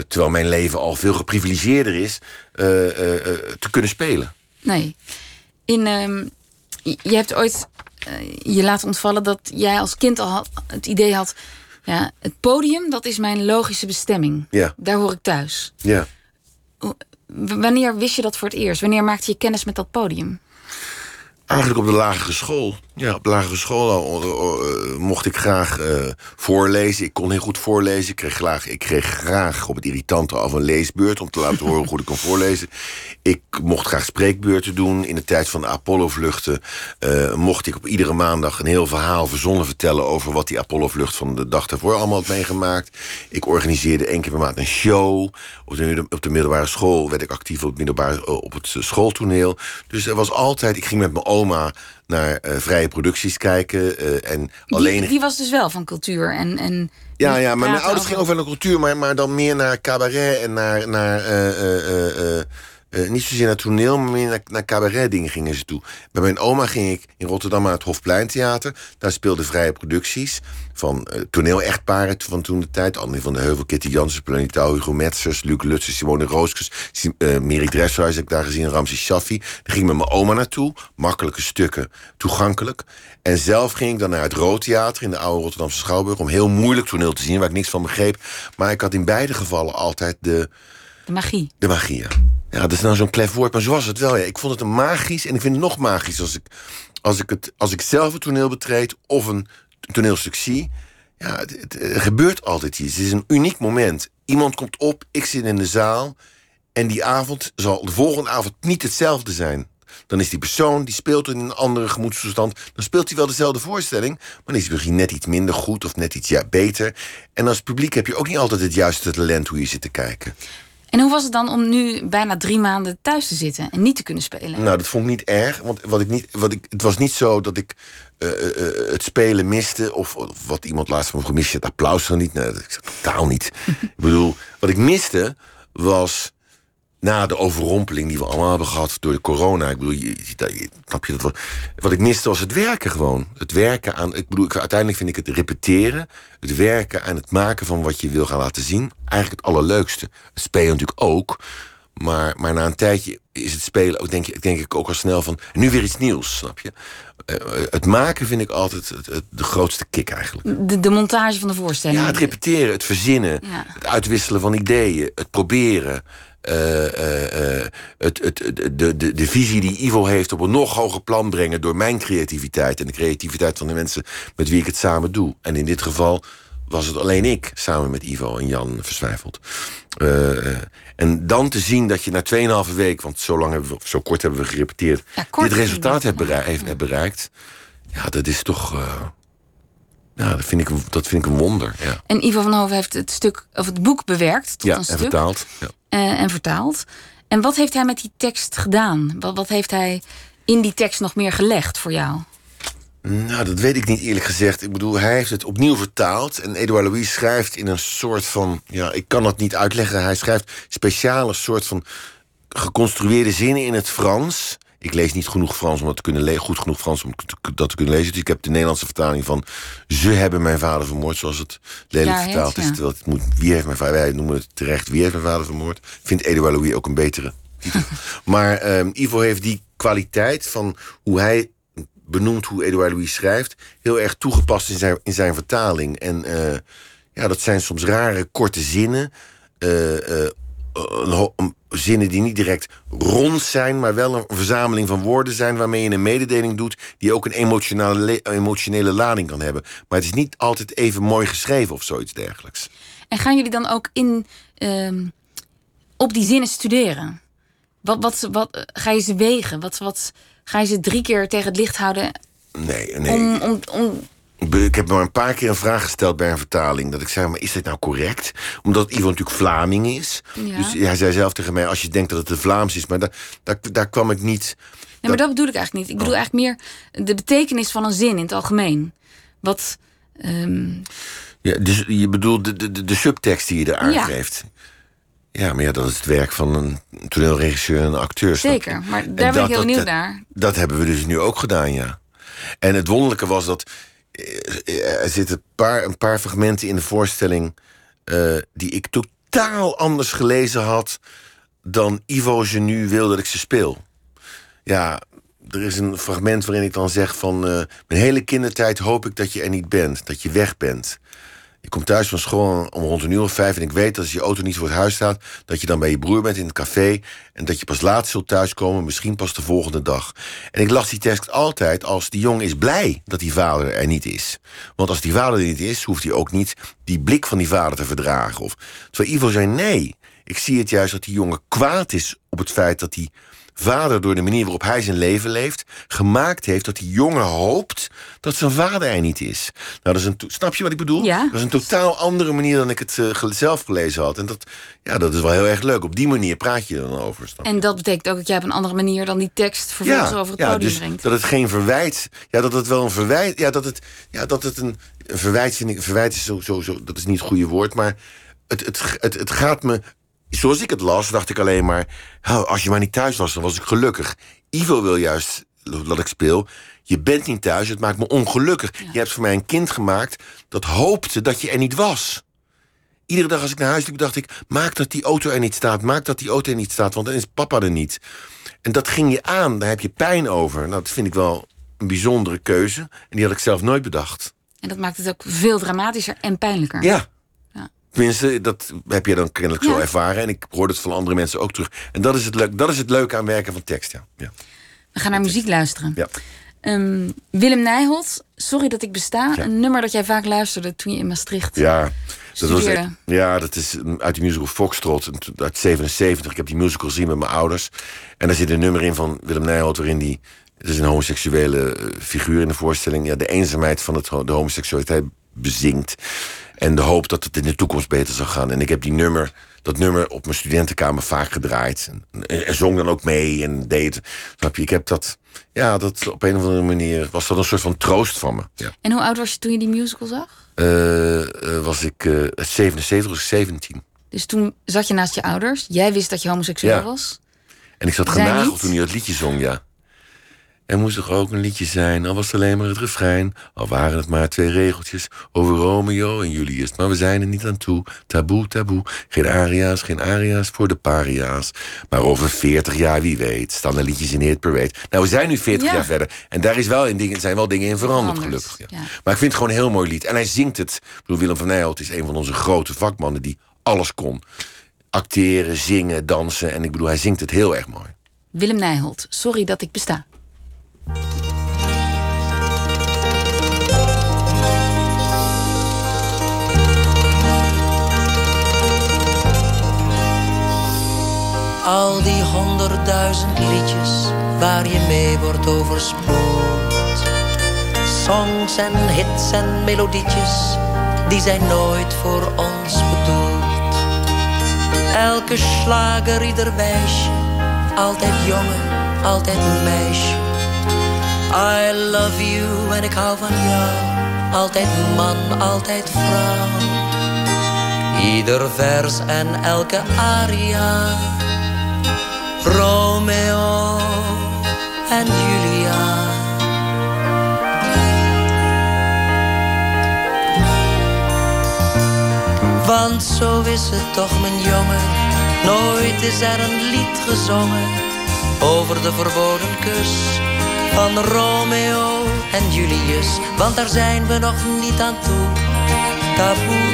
terwijl mijn leven al veel geprivilegeerder is, te kunnen spelen. Nee. In, um, je hebt ooit je laten ontvallen dat jij als kind al had, het idee had... Ja, het podium, dat is mijn logische bestemming. Ja. Daar hoor ik thuis. Ja. Wanneer wist je dat voor het eerst? Wanneer maakte je kennis met dat podium? Eigenlijk op de lagere school. Ja, op lagere school uh, mocht ik graag uh, voorlezen. Ik kon heel goed voorlezen. Ik kreeg, graag, ik kreeg graag op het irritante af een leesbeurt... om te laten horen hoe goed ik kon voorlezen. Ik mocht graag spreekbeurten doen. In de tijd van de Apollo-vluchten mocht ik op iedere maandag... een heel verhaal verzonnen vertellen over wat die Apollo-vlucht... van de dag daarvoor allemaal had meegemaakt. Ik organiseerde één keer per maand een show. Op de, op de middelbare school werd ik actief op het, middelbare, op het schooltoneel. Dus er was altijd... Ik ging met mijn oma naar uh, vrije producties kijken. Uh, en die, alleen... die was dus wel van cultuur en... en ja, ja, maar mijn ouders gingen over naar cultuur, maar, maar dan meer naar cabaret en naar, naar uh, uh, niet zozeer naar toneel, maar meer naar, naar cabaret dingen gingen ze toe. Bij mijn oma ging ik in Rotterdam naar het Hofpleintheater. Daar speelden vrije producties van uh, toneel-echtparen van toen de tijd. Annie van de Heuvel, Kitty Jansen, Planitaal, Hugo Metzers, Luc Lutsen, Simone Rooskes, uh, Miri Dresselhuis heb ik daar gezien, Ramses Shaffi. Daar ging ik met mijn oma naartoe. Makkelijke stukken, toegankelijk. En zelf ging ik dan naar het Roodtheater in de oude Rotterdamse Schouwburg... om heel moeilijk toneel te zien, waar ik niks van begreep. Maar ik had in beide gevallen altijd de... De magie. De magie, ja. Ja, dat is nou zo'n klef woord, maar zo was het wel. Ja. Ik vond het een magisch en ik vind het nog magisch als ik, als ik, het, als ik zelf het toneel betreed of een toneelstuk zie. Ja, het, gebeurt altijd iets. Het is een uniek moment. Iemand komt op, ik zit in de zaal. En die avond zal de volgende avond niet hetzelfde zijn. Dan is die persoon, die speelt in een andere gemoedstoestand. Dan speelt hij wel dezelfde voorstelling. Maar dan is hij misschien net iets minder goed of net iets ja, beter. En als publiek heb je ook niet altijd het juiste talent hoe je zit te kijken. En hoe was het dan om nu bijna drie maanden thuis te zitten en niet te kunnen spelen? Nou, dat vond ik niet erg. Want wat ik niet, wat ik, het was niet zo dat ik uh, uh, het spelen miste. Of, of, wat iemand laatst van gemist, het applaus dan niet. Nee, dat ik totaal niet. (laughs) ik bedoel, wat ik miste was na de overrompeling die we allemaal hebben gehad door de corona. Ik bedoel, je, je, snap je dat? Wat, wat ik miste was het werken gewoon. Het werken aan. Ik bedoel, ik, uiteindelijk vind ik het repeteren. Het werken aan het maken van wat je wil gaan laten zien. Eigenlijk het allerleukste. Het spelen natuurlijk ook. Maar, maar na een tijdje is het spelen ook, denk, ik, denk ik ook al snel van. Nu weer iets nieuws, snap je? Uh, het maken vind ik altijd het, het, de grootste kick eigenlijk. De, de, montage van de voorstelling. Ja, het repeteren, het verzinnen, ja. het uitwisselen van ideeën, het proberen. Uh, uh, het, het, de, de, de visie die Ivo heeft op een nog hoger plan brengen door mijn creativiteit en de creativiteit van de mensen met wie ik het samen doe. En in dit geval was het alleen ik samen met Ivo en Jan verzwijfeld. en dan te zien dat je na 2,5 week, want zo, lang hebben we, zo kort hebben we gerepeteerd, ja, dit resultaat hebt bereikt, ja. bereikt. Ja, dat is toch. Ja, dat vind ik, dat vind ik een wonder. Ja. En Ivo van Hoven heeft het stuk of het boek bewerkt tot ja, een stuk. En vertaald. Ja. Uh, en vertaald. En wat heeft hij met die tekst gedaan? Wat, wat heeft hij in die tekst nog meer gelegd voor jou? Nou, dat weet ik niet eerlijk gezegd. Ik bedoel, hij heeft het opnieuw vertaald. En Edouard Louis schrijft in een soort van. Ja, ik kan dat niet uitleggen. Hij schrijft speciale soort van geconstrueerde zinnen in het Frans. Ik lees niet genoeg Frans om dat te kunnen goed genoeg Frans om dat te kunnen lezen. Dus ik heb de Nederlandse vertaling van Ze hebben mijn vader vermoord, zoals het lelijk ja, vertaald is. Terwijl het moet, wie heeft mijn vader, wij noemen het terecht, wie heeft mijn vader vermoord. Vindt Edouard Louis ook een betere (laughs) maar ehm, Ivo heeft die kwaliteit van hoe hij benoemt hoe Edouard Louis schrijft, heel erg toegepast in zijn, in zijn vertaling. En uh, ja, dat zijn soms rare, korte zinnen. Uh, zinnen die niet direct rond zijn, maar wel een verzameling van woorden zijn waarmee je een mededeling doet die ook een emotionele, emotionele lading kan hebben. Maar het is niet altijd even mooi geschreven of zoiets dergelijks. En gaan jullie dan ook in, uh, op die zinnen studeren? Wat, wat, wat, ga je ze wegen? Wat, wat, ga je ze drie keer tegen het licht houden? Nee, nee. Om, om, om ik heb maar een paar keer een vraag gesteld bij een vertaling. Dat ik zei, maar is dit nou correct? Omdat Ivo natuurlijk Vlaming is. Dus hij zei zelf tegen mij, als je denkt dat het Vlaams is... maar daar, daar, daar kwam ik niet... Nee, maar dat bedoel ik eigenlijk niet. Ik bedoel oh. eigenlijk meer de betekenis van een zin in het algemeen. Wat... Um... Ja, dus je bedoelt de, de, de subtekst die je er aangeeft. Ja. ja, maar ja, dat is het werk van een toneelregisseur en een acteur. Zeker, maar daar ben ik heel benieuwd naar. Dat hebben we dus nu ook gedaan, ja. En het wonderlijke was dat er zitten een paar, een paar fragmenten in de voorstelling uh, die ik totaal anders gelezen had dan Ivo je nu wil dat ik ze speel. Ja, er is een fragment waarin ik dan zeg van... Uh, mijn hele kindertijd hoop ik dat je er niet bent, dat je weg bent. Je komt thuis van school om rond een uur of vijf... en ik weet dat als je auto niet voor het huis staat... dat je dan bij je broer bent in het café... en dat je pas laat zult thuiskomen, misschien pas de volgende dag. En ik las die tekst altijd als die jongen is blij dat die vader er niet is. Want als die vader er niet is, hoeft hij ook niet die blik van die vader te verdragen. Of, terwijl Ivo zei nee, ik zie het juist dat die jongen kwaad is op het feit dat hij vader door de manier waarop hij zijn leven leeft... gemaakt heeft dat die jongen hoopt dat zijn vader er niet is. Nou, dat is een snap je wat ik bedoel? Ja. Dat is een totaal andere manier dan ik het uh, zelf gelezen had. En dat, ja, dat is wel heel erg leuk. Op die manier praat je dan over. En dat betekent ook dat jij op een andere manier dan die tekst vervolgens over het ja, podium dus brengt. Dat het geen verwijt... Ja, dat het wel een verwijt... Ja, dat het, ja, dat het een, een verwijt vind ik... Verwijt is zo, zo, zo... Dat is niet het goede woord, maar... Het, het, het, het gaat me zoals ik het las, dacht ik alleen maar... als je maar niet thuis was, dan was ik gelukkig. Ivo wil juist dat ik speel... je bent niet thuis, het maakt me ongelukkig. Je hebt voor mij een kind gemaakt dat hoopte dat je er niet was. Iedere dag als ik naar huis liep, dacht ik... maak dat die auto er niet staat, maak dat die auto er niet staat... want dan is papa er niet. En dat ging je aan, daar heb je pijn over. Nou, dat vind ik wel een bijzondere keuze. En die had ik zelf nooit bedacht. En dat maakt het ook veel dramatischer en pijnlijker. Ja, Tenminste, dat heb je dan kennelijk zo ervaren. En ik hoorde het van andere mensen ook terug. En dat is het, leuk, dat is het leuke aan werken van tekst, ja. ja. We gaan naar muziek luisteren. Ja. Um, Willem Nijholt, Sorry dat ik besta. Een nummer dat jij vaak luisterde toen je in Maastricht Ja, dat, was, ja, dat is uit de musical Foxtrot uit 77. Ik heb die musical gezien met mijn ouders. En daar zit een nummer in van Willem Nijholt... waarin die het is een homoseksuele eh, figuur in de voorstelling. Ja, de eenzaamheid van het, de homoseksualiteit bezinkt. En de hoop dat het in de toekomst beter zou gaan. En ik heb die nummer, dat nummer op mijn studentenkamer vaak gedraaid. En, en zong dan ook mee en deed. Snap je? Ik heb dat. Ja, dat op een of andere manier was dat een soort van troost van me. Ja. En hoe oud was je toen je die musical zag? Uh, was ik uh, 77 of 17. Dus toen zat je naast je ouders. Jij wist dat je homoseksueel was. En ik zat genageld toen je dat liedje zong, ja. Er moest toch ook een liedje zijn, al was het alleen maar het refrein. Al waren het maar twee regeltjes over Romeo en Julius. Maar we zijn er niet aan toe. Taboe, taboe. Geen aria's, geen aria's voor de paria's. Maar over 40 jaar, wie weet, staan er liedjes in Hit Parade. Nou, we zijn nu 40 jaar verder. En daar is wel in dingen, zijn wel dingen in veranderd, gelukkig. Ja. Maar ik vind het gewoon een heel mooi lied. En hij zingt het. Ik bedoel, Willem van Nijholt is een van onze grote vakmannen die alles kon. Acteren, zingen, dansen. En ik bedoel, hij zingt het heel erg mooi. Willem Nijholt, sorry dat ik besta. Al die honderdduizend liedjes waar je mee wordt overspoeld. Songs en hits en melodietjes, die zijn nooit voor ons bedoeld. Elke slager, ieder wijsje, altijd jongen, altijd meisje. I love you en ik hou van jou, altijd man, altijd vrouw. Ieder vers en elke aria Romeo en Julia. Want zo is het toch, mijn jongen, Nooit is er een lied gezongen over de verboden kus van Romeo en Julius, want daar zijn we nog niet aan toe. Taboe,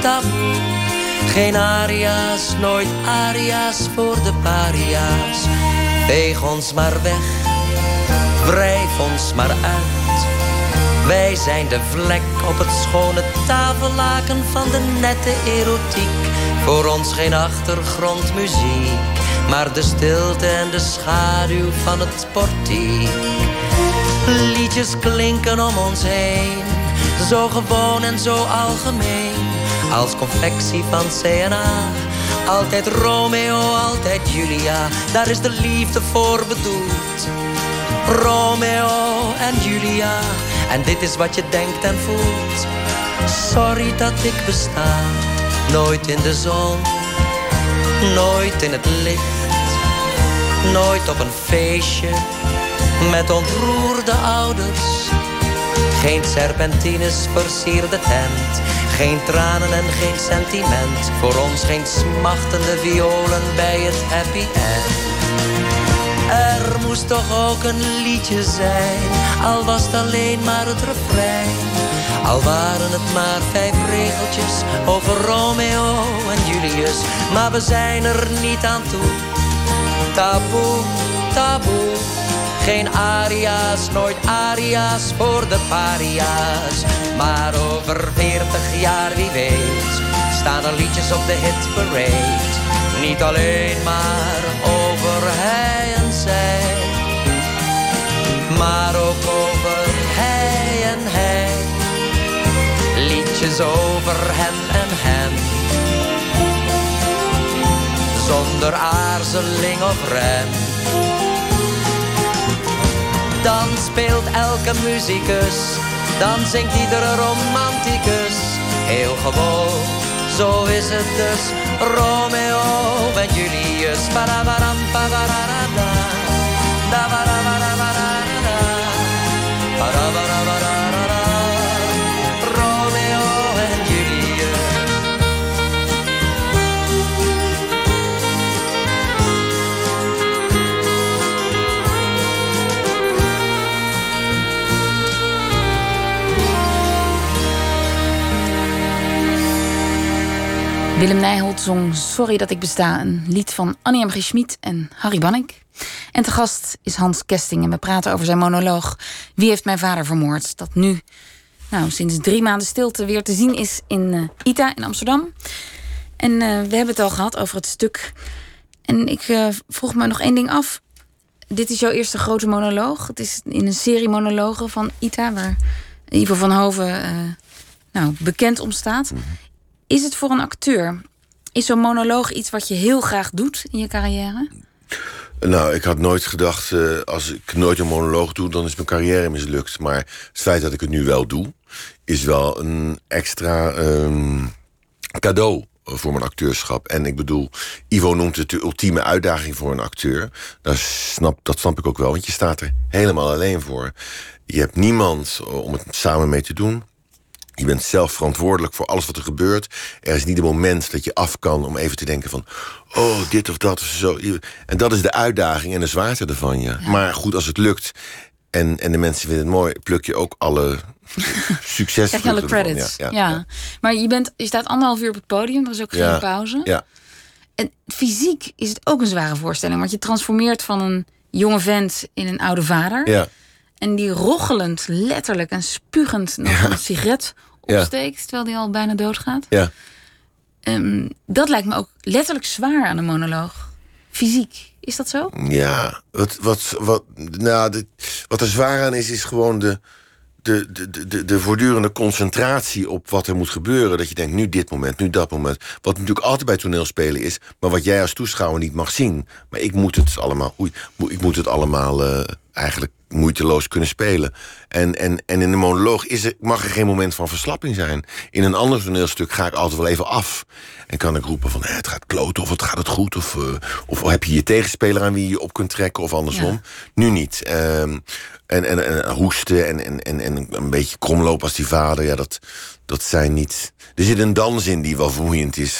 taboe, geen aria's, nooit aria's voor de paria's. Veeg ons maar weg, wrijf ons maar uit. Wij zijn de vlek op het schone tafellaken van de nette erotiek. Voor ons geen achtergrondmuziek, maar de stilte en de schaduw van het portiek. Liedjes klinken om ons heen, zo gewoon en zo algemeen. Als confectie van CNA, altijd Romeo, altijd Julia. Daar is de liefde voor bedoeld. Romeo en Julia, en dit is wat je denkt en voelt. Sorry dat ik besta, nooit in de zon, nooit in het licht, nooit op een feestje met ontroerde ouders. Geen serpentines versierde tent, geen tranen en geen sentiment. Voor ons geen smachtende violen bij het happy end. Er moest toch ook een liedje zijn, al was het alleen maar het refrein. Al waren het maar vijf regeltjes over Romeo en Julius, maar we zijn er niet aan toe. Taboe, taboe, geen aria's, nooit aria's voor de paria's. Maar over veertig jaar, wie weet, staan er liedjes op de hitparade. Niet alleen maar over hij en zij, maar ook over hij en hij. Liedjes over hem en hem. Zonder aarzeling of rem. Dan speelt elke muzikus, dan zingt iedere romanticus. Heel gewoon, zo is het dus. Romeo en Julius. Parabaram. Da. Willem Nijholt zong Sorry dat ik besta, een lied van Annie M. G. Schmid en Harry Banning. En te gast is Hans Kesting en we praten over zijn monoloog Wie heeft mijn vader vermoord? Dat nu, nou, sinds drie maanden stilte weer te zien is in eh, ITA in Amsterdam. En eh, we hebben het al gehad over het stuk. En ik eh, vroeg me nog één ding af. Dit is jouw eerste grote monoloog. Het is in een serie monologen van ITA, waar Ivo van Hoven nou, bekend om staat. Is het voor een acteur, is zo'n monoloog iets wat je heel graag doet in je carrière? Nou, ik had nooit gedacht, eh, als ik nooit een monoloog doe, dan is mijn carrière mislukt. Maar het feit dat ik het nu wel doe, is wel een extra ehm, cadeau voor mijn acteurschap. En ik bedoel, Ivo noemt het de ultieme uitdaging voor een acteur. Dat snap, dat snap ik ook wel, want je staat er helemaal alleen voor. Je hebt niemand om het samen mee te doen. Je bent zelf verantwoordelijk voor alles wat er gebeurt. Er is niet een moment dat je af kan om even te denken van... oh, dit of dat of zo. En dat is de uitdaging en de zwaarte ervan, ja. Maar goed, als het lukt en, en de mensen vinden het mooi... pluk je ook alle (laughs) succes. Krijg je alle credits. Ja, Maar je, bent, je staat anderhalf uur op het podium, er is ook geen Ja. pauze. Ja. En fysiek is het ook een zware voorstelling. Want je transformeert van een jonge vent in een oude vader. ja. En die rochelend, letterlijk en spugend nog Ja. een sigaret Ja. opsteekt... terwijl die al bijna doodgaat. ja. Ehm, dat lijkt me ook letterlijk zwaar aan een monoloog. Fysiek. Is dat zo? Ja, wat, wat, wat, nou, de, wat er zwaar aan is, is gewoon de, de, de, de, de voortdurende concentratie op wat er moet gebeuren. Dat je denkt, nu dit moment, nu dat moment. Wat natuurlijk altijd bij toneelspelen is, maar wat jij als toeschouwer niet mag zien. Maar ik moet het allemaal, oei, ik moet het allemaal eh, eigenlijk moeiteloos kunnen spelen. En, en, en in een monoloog is er, mag er geen moment van verslapping zijn. In een ander toneelstuk ga ik altijd wel even af. En kan ik roepen van het gaat kloten of het gaat het goed. Of, uh, of heb je je tegenspeler aan wie je op kunt trekken of andersom. Nu niet. Ehm, en, en, en hoesten en, en, en, en een beetje kromlopen als die vader. Ja, dat, dat zijn niet... Er zit een dans in die wel vermoeiend is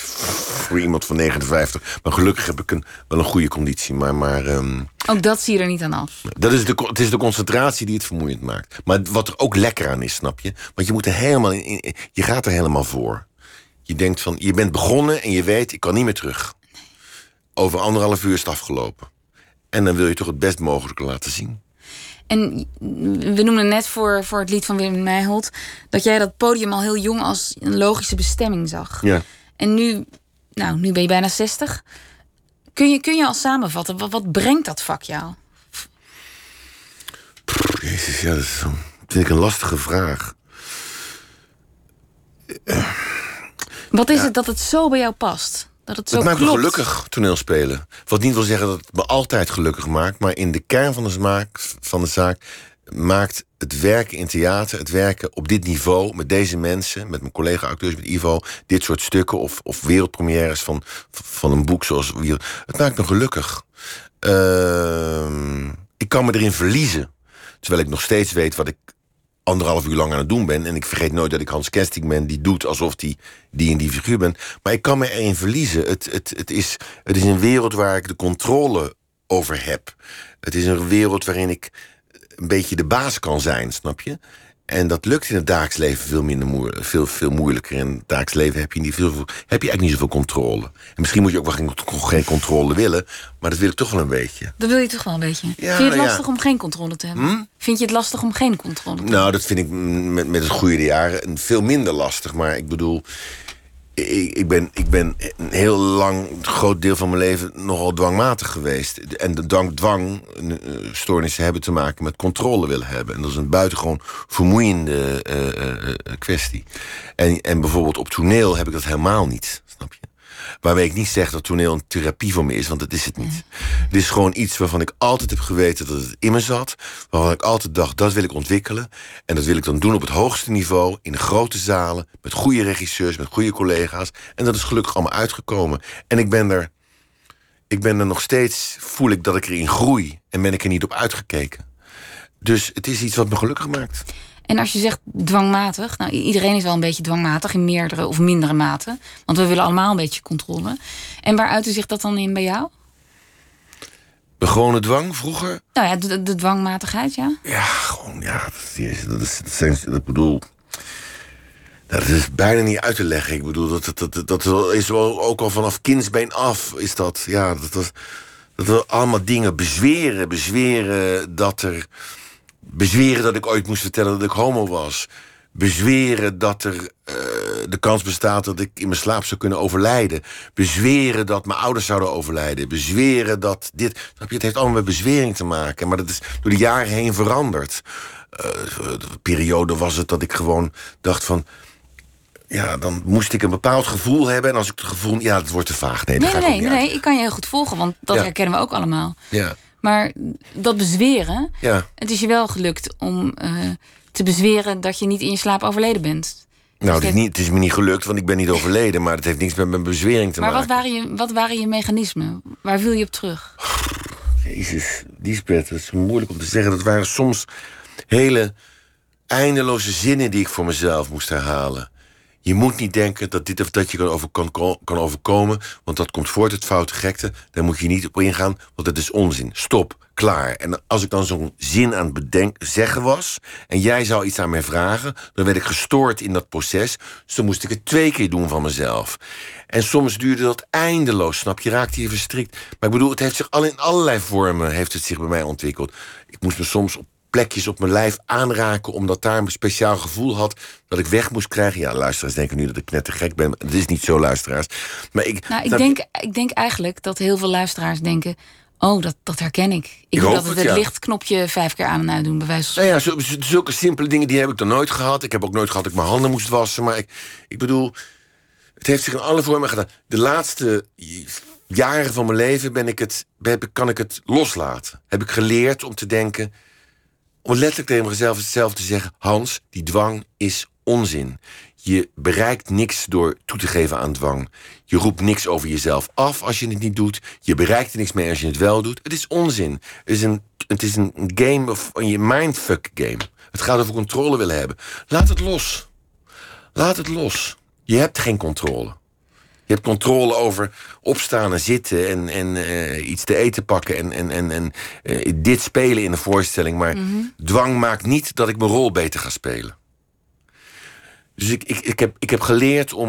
voor iemand van 59. Maar gelukkig heb ik een, wel een goede conditie. Maar, maar, um, ook dat zie je er niet aan af. Dat is de, het is de concentratie die het vermoeiend maakt. Maar wat er ook lekker aan is, snap je? Want je, moet er helemaal in, je gaat er helemaal voor. Je denkt van, je bent begonnen en je weet, ik kan niet meer terug. Over anderhalf uur is het afgelopen. En dan wil je toch het best mogelijke laten zien. En we noemden net voor, voor het lied van Willem Nijholt... dat jij dat podium al heel jong als een logische bestemming zag. Ja. En nu, nou, nu ben je bijna 60. Kun je, kun je al samenvatten, wat, wat brengt dat vak jou? Jezus, ja, dat is vind ik een lastige vraag. Wat is het dat het zo bij jou past? Dat het zo het maakt klopt? me gelukkig toneelspelen. Wat niet wil zeggen dat het me altijd gelukkig maakt, maar in de kern van de, smaak, van de zaak maakt het werken in theater, het werken op dit niveau, met deze mensen, met mijn collega-acteurs, met Ivo, dit soort stukken of, of wereldpremières van, van een boek zoals. Het maakt me gelukkig. Uh, ik kan me erin verliezen. Terwijl ik nog steeds weet wat ik anderhalf uur lang aan het doen ben. En ik vergeet nooit dat ik Hans Kesting ben, die doet alsof hij die in die figuur ben. Maar ik kan me erin verliezen. Het, het, het, is, het is een wereld waar ik de controle over heb. Het is een wereld waarin ik een beetje de baas kan zijn, snap je? En dat lukt in het dagelijks leven veel, minder moeilijk, veel, veel moeilijker. In het dagelijks leven heb je, niet veel, heb je eigenlijk niet zoveel controle. En misschien moet je ook wel geen, geen controle willen, maar dat wil ik toch wel een beetje. Dat wil je toch wel een beetje. Ja, vind je het lastig ja. om geen controle te hebben? Hm? Vind je het lastig om geen controle te hebben? Nou, dat vind ik met, met het groeien der jaren veel minder lastig. Maar ik bedoel, ik, ben, ik ben een heel lang, een groot deel van mijn leven nogal dwangmatig geweest. En de dwang, dwangstoornissen hebben te maken met controle willen hebben. En dat is een buitengewoon vermoeiende uh, uh, kwestie. En, en bijvoorbeeld op toneel heb ik dat helemaal niet, snap je? Waarmee ik niet zeg dat toneel een therapie voor me is, want dat is het niet. Het is gewoon iets waarvan ik altijd heb geweten dat het in me zat. Waarvan ik altijd dacht, dat wil ik ontwikkelen. En dat wil ik dan doen op het hoogste niveau, in de grote zalen, met goede regisseurs, met goede collega's. En dat is gelukkig allemaal uitgekomen. En ik ben er, ik ben er nog steeds, voel ik dat ik erin groei. En ben ik er niet op uitgekeken. Dus het is iets wat me gelukkig maakt. En als je zegt dwangmatig, nou iedereen is wel een beetje dwangmatig in meerdere of mindere mate. Want we willen allemaal een beetje controle. En waar uitte zich dat dan in bij jou? De gewone dwang vroeger? Nou ja, de, de dwangmatigheid, ja. Ja, gewoon, ja. Dat is, dat is, dat zijn, dat bedoel. Dat is bijna niet uit te leggen. Ik bedoel, dat, dat, dat, dat is wel ook al vanaf kindsbeen af. Is dat, ja, dat, dat, dat we allemaal dingen bezweren. Bezweren dat er bezweren dat ik ooit moest vertellen dat ik homo was. Bezweren dat er uh, de kans bestaat dat ik in mijn slaap zou kunnen overlijden. Bezweren dat mijn ouders zouden overlijden. Bezweren dat dit. Het heeft allemaal met bezwering te maken. Maar dat is door de jaren heen veranderd. Uh, de periode was het dat ik gewoon dacht van. Ja, dan moest ik een bepaald gevoel hebben. En als ik het gevoel. Ja, het wordt te vaag. Nee, nee, nee, nee, nee, ik kan je heel goed volgen. Want dat Ja. herkennen we ook allemaal. Ja. Maar dat bezweren, Ja. het is je wel gelukt om eh, te bezweren dat je niet in je slaap overleden bent. Nou, het is, dat- niet, het is me niet gelukt, want ik ben niet overleden. Maar het heeft niks met mijn bezwering te Maar wat maken. waren, je, wat waren je mechanismen? Waar viel je op terug? Jezus, Lisbeth, het is moeilijk om te zeggen. Dat waren soms hele eindeloze zinnen die ik voor mezelf moest herhalen. Je moet niet denken dat dit of dat je kan, over, kan, kan overkomen, want dat komt voort uit foute gekte. Daar moet je niet op ingaan, want dat is onzin. Stop, klaar. En als ik dan zo'n zin aan het bedenk, zeggen was, en jij zou iets aan mij vragen, dan werd ik gestoord in dat proces. Dus dan moest ik het twee keer doen van mezelf. En soms duurde dat eindeloos, snap je? Raakte je verstrikt. Maar ik bedoel, het heeft zich al in allerlei vormen heeft het zich bij mij ontwikkeld. Ik moest me soms op plekjes op mijn lijf aanraken... omdat daar een speciaal gevoel had dat ik weg moest krijgen. Ja, luisteraars denken nu dat ik net te gek ben. Het is niet zo, luisteraars. Maar ik, Nou, ik dat- denk, ik denk eigenlijk dat heel veel luisteraars denken... oh, dat, dat herken ik. Ik Ik hoop dat het, het, ja. lichtknopje vijf keer aan en uit doen, bij wijze van Nou ja, zulke simpele dingen die heb ik dan nooit gehad. Ik heb ook nooit gehad dat ik mijn handen moest wassen. Maar ik, ik bedoel, het heeft zich in alle vormen gedaan. De laatste jaren van mijn leven ben ik het, ik, kan ik het loslaten. Heb ik geleerd om te denken... om letterlijk tegen mezelf hetzelfde te zeggen: Hans, die dwang is onzin. Je bereikt niks door toe te geven aan dwang. Je roept niks over jezelf af als je het niet doet. Je bereikt er niks mee als je het wel doet. Het is onzin. Het is een, het is een game of je mindfuck game. Het gaat over controle willen hebben. Laat het los. Laat het los. Je hebt geen controle. Je hebt controle over opstaan en zitten en, en uh, iets te eten pakken en, en, en, en uh, dit spelen in een voorstelling. Maar dwang maakt niet dat ik mijn rol beter ga spelen. Dus ik, ik, ik, heb, ik heb geleerd om.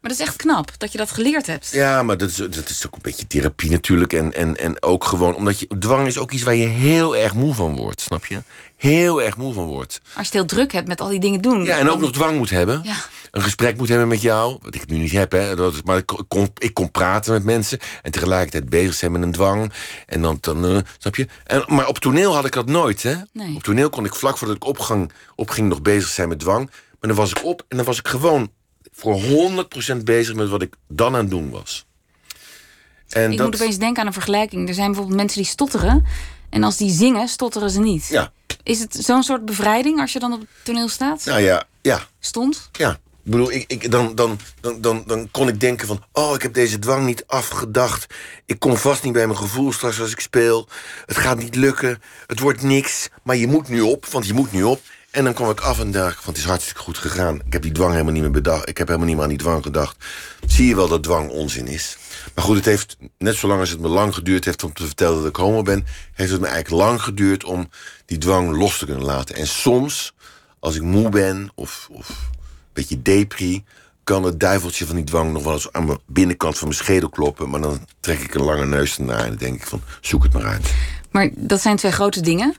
Maar dat is echt knap dat je dat geleerd hebt. Ja, maar dat is, dat is ook een beetje therapie natuurlijk. En, en, en ook gewoon omdat je. Dwang is ook iets waar je heel erg moe van wordt, snap je? Heel erg moe van wordt. Als je het heel druk hebt met al die dingen doen. Ja, en ook nog dwang moet hebben. Ja. Een gesprek moet hebben met jou. Wat ik nu niet heb, hè. Dat is, maar ik kon, ik kon praten met mensen. En tegelijkertijd bezig zijn met een dwang. En dan, dan uh, snap je? En, maar op toneel had ik dat nooit, hè? Nee. Op toneel kon ik vlak voordat ik opgang, opging nog bezig zijn met dwang. Maar dan was ik op en dan was ik gewoon voor 100% bezig met wat ik dan aan het doen was. En ik dat... moet opeens denken aan een vergelijking. Er zijn bijvoorbeeld mensen die stotteren. En als die zingen, stotteren ze niet. Ja. Is het zo'n soort bevrijding als je dan op het toneel staat? Nou ja, ja. Stond? Ja. Ik bedoel, ik, ik, dan, dan, dan, dan, dan kon ik denken van... oh, ik heb deze dwang niet afgedacht. Ik kom vast niet bij mijn gevoel straks als ik speel. Het gaat niet lukken. Het wordt niks. Maar je moet nu op, want je moet nu op. En dan kwam ik af en dacht, want het is hartstikke goed gegaan. Ik heb die dwang helemaal niet meer bedacht. Ik heb helemaal niet meer aan die dwang gedacht. Zie je wel dat dwang onzin is? Maar goed, het heeft net zolang als het me lang geduurd heeft om te vertellen dat ik homo ben, heeft het me eigenlijk lang geduurd om die dwang los te kunnen laten. En soms, als ik moe ben of, of beetje depri, kan het duiveltje van die dwang nog wel eens aan mijn binnenkant van mijn schedel kloppen. Maar dan trek ik een lange neus ernaar en dan denk ik van, zoek het maar uit. Maar dat zijn twee grote dingen.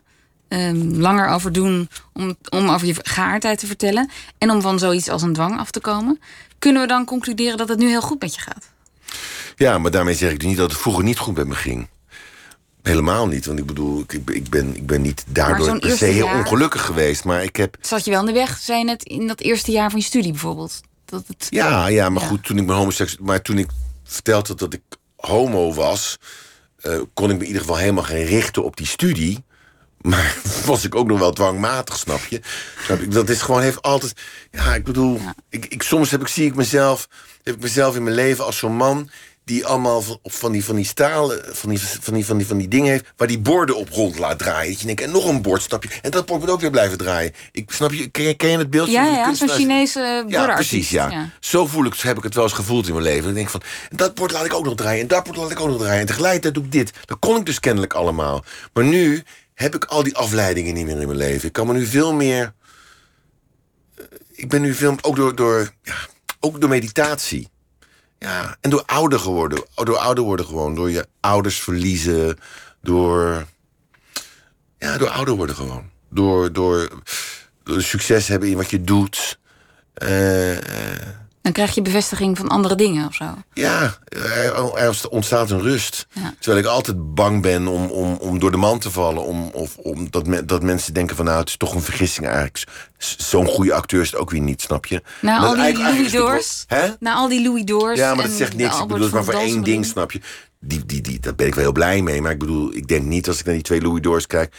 Um, langer over doen om, om over je geaardheid te vertellen. En om van zoiets als een dwang af te komen. Kunnen we dan concluderen dat het nu heel goed met je gaat? Ja, maar daarmee zeg ik niet dat het vroeger niet goed met me ging. Helemaal niet, want ik bedoel, ik, ik, ben, ik ben niet daardoor per se heel jaar... ongelukkig geweest. Maar ik heb. Zat je wel in de weg, zei net, in dat eerste jaar van je studie bijvoorbeeld? Dat het... Ja, ja, maar ja. goed, toen ik mijn homoseksueel. Maar toen ik vertelde dat ik homo was, uh, kon ik me in ieder geval helemaal geen richten op die studie. (laughs) Maar was ik ook nog wel dwangmatig, snap je? Dat is gewoon, heeft altijd. Ja, ik bedoel, ja. Ik, ik, soms heb ik, zie ik mezelf, heb ik mezelf in mijn leven als zo'n man die allemaal van, van die, van die stalen, van die, van, die, van, die, van die dingen heeft... waar die borden op rond laat draaien. Dat je denkt, en nog een bord, snap je? En dat bord moet ook weer blijven draaien. Ik, snap je, ken je, ken je het beeld? Ja, ja, zo'n Chinese Ja, precies, ja. ja. Zo voel ik, heb ik het wel eens gevoeld in mijn leven. Ik denk van, dat bord laat ik ook nog draaien... en dat bord laat ik ook nog draaien. En tegelijkertijd doe ik dit. Dat kon ik dus kennelijk allemaal. Maar nu heb ik al die afleidingen niet meer in mijn leven. Ik kan me nu veel meer... Ik ben nu veel... Ook door, door, ja, ook door meditatie... Ja, en door ouder geworden. Door ouder worden gewoon. Door je ouders verliezen. Door. Ja, door ouder worden gewoon. Door, door, succes hebben in wat je doet. Uh, dan krijg je bevestiging van andere dingen of zo. Ja, er ontstaat een rust. Ja. Terwijl ik altijd bang ben om, om, om door de man te vallen. Om, of om dat, me, dat mensen denken van nou, het is toch een vergissing eigenlijk. Zo'n goede acteur is het ook weer niet, snap je? Na al die Louis Doors. Na al die Louis Doors. Ja, maar dat zegt niks. Ik bedoel, het maar voor één ding, snap je? Die, die, die, daar ben ik wel heel blij mee. Maar ik bedoel, ik denk niet als ik naar die twee Louis Doors kijk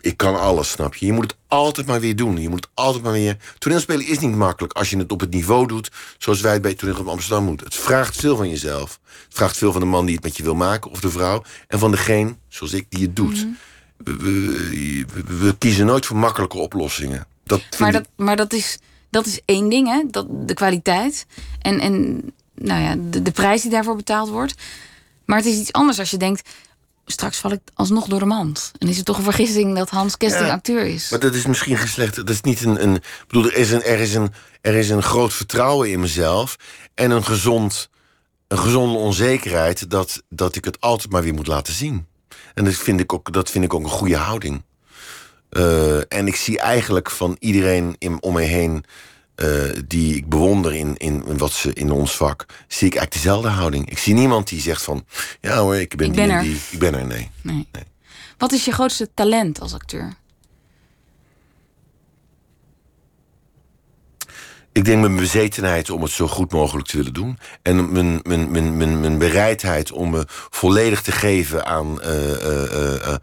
ik kan alles, snap je? Je moet het altijd maar weer doen. Je moet het altijd maar weer... Toneelspelen is niet makkelijk als je het op het niveau doet... zoals wij het bij Toneel op Amsterdam moeten. Het vraagt veel van jezelf. Het vraagt veel van de man die het met je wil maken, of de vrouw... en van degene, zoals ik, die het doet. Mm -hmm. we, we, we, kiezen nooit voor makkelijke oplossingen. Dat maar, dat, maar dat, is, dat is één ding, hè? Dat, de kwaliteit. En, en nou ja, de, de prijs die daarvoor betaald wordt. Maar het is iets anders als je denkt straks val ik alsnog door de mand. En is het toch een vergissing dat Hans Kesting ja, acteur is? Maar dat is misschien geslecht. Dat is niet een. een bedoel, er is een, er, is een, er is een groot vertrouwen in mezelf. En een, gezond, een gezonde onzekerheid dat, dat ik het altijd maar weer moet laten zien. En dat vind ik ook, dat vind ik ook een goede houding. Uh, en ik zie eigenlijk van iedereen in, om me heen uh, die ik bewonder in, in, in, wat ze in ons vak, zie ik eigenlijk dezelfde houding. Ik zie niemand die zegt van, ja hoor, ik ben, ik die ben en die. Ik ben er, nee. nee. nee. Wat is je grootste talent als acteur? Ik denk mijn bezetenheid om het zo goed mogelijk te willen doen. En mijn, mijn, mijn, mijn, mijn bereidheid om me volledig te geven aan, uh,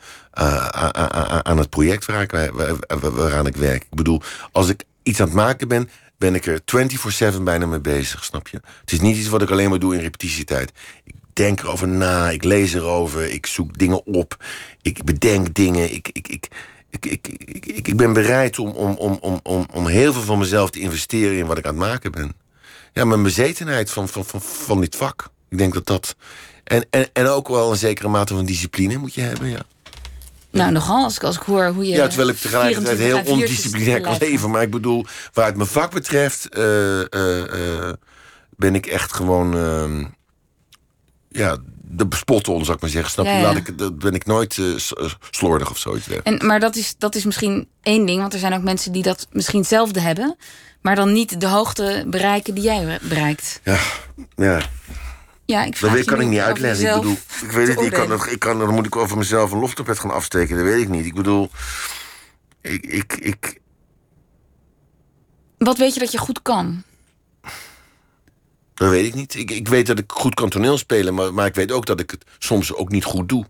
aan het project waar ik, waar, waaraan ik werk. Ik bedoel, als ik iets aan het maken ben, ben ik er 24-7 bijna mee bezig, snap je? Het is niet iets wat ik alleen maar doe in repetitietijd. Ik denk erover na, ik lees erover, ik zoek dingen op, ik bedenk dingen, ik, ik, ik, ik, ik, ik, ik ben bereid om, om, om, om, om heel veel van mezelf te investeren in wat ik aan het maken ben. Ja, mijn bezetenheid van, van, van, van dit vak. Ik denk dat dat. En, en, en ook wel een zekere mate van discipline moet je hebben, ja. Nou, nogal, als ik, als ik hoor hoe je... Ja, terwijl ik tegelijkertijd heel ondisciplinair kan leven. Maar ik bedoel, waar het mijn vak betreft... Uh, uh, ben ik echt gewoon... Uh, ja, de bespotten, zou ik maar zeggen. Snap je? Laat ik, dat ben ik nooit slordig of zoiets. En, maar dat is, dat is misschien één ding, want er zijn ook mensen die dat misschien hetzelfde hebben, maar dan niet de hoogte bereiken die jij bereikt. Ja, ja. Ja, ik dat weet, kan ik niet uitleggen. Ik bedoel, ik weet het niet. Ik kan, ik kan, dan moet ik over mezelf een loftopet gaan afsteken. Dat weet ik niet. Ik bedoel, ik, ik, ik. Wat weet je dat je goed kan? Dat weet ik niet. Ik, ik weet dat ik goed kan toneel spelen, maar, maar ik weet ook dat ik het soms ook niet goed doe.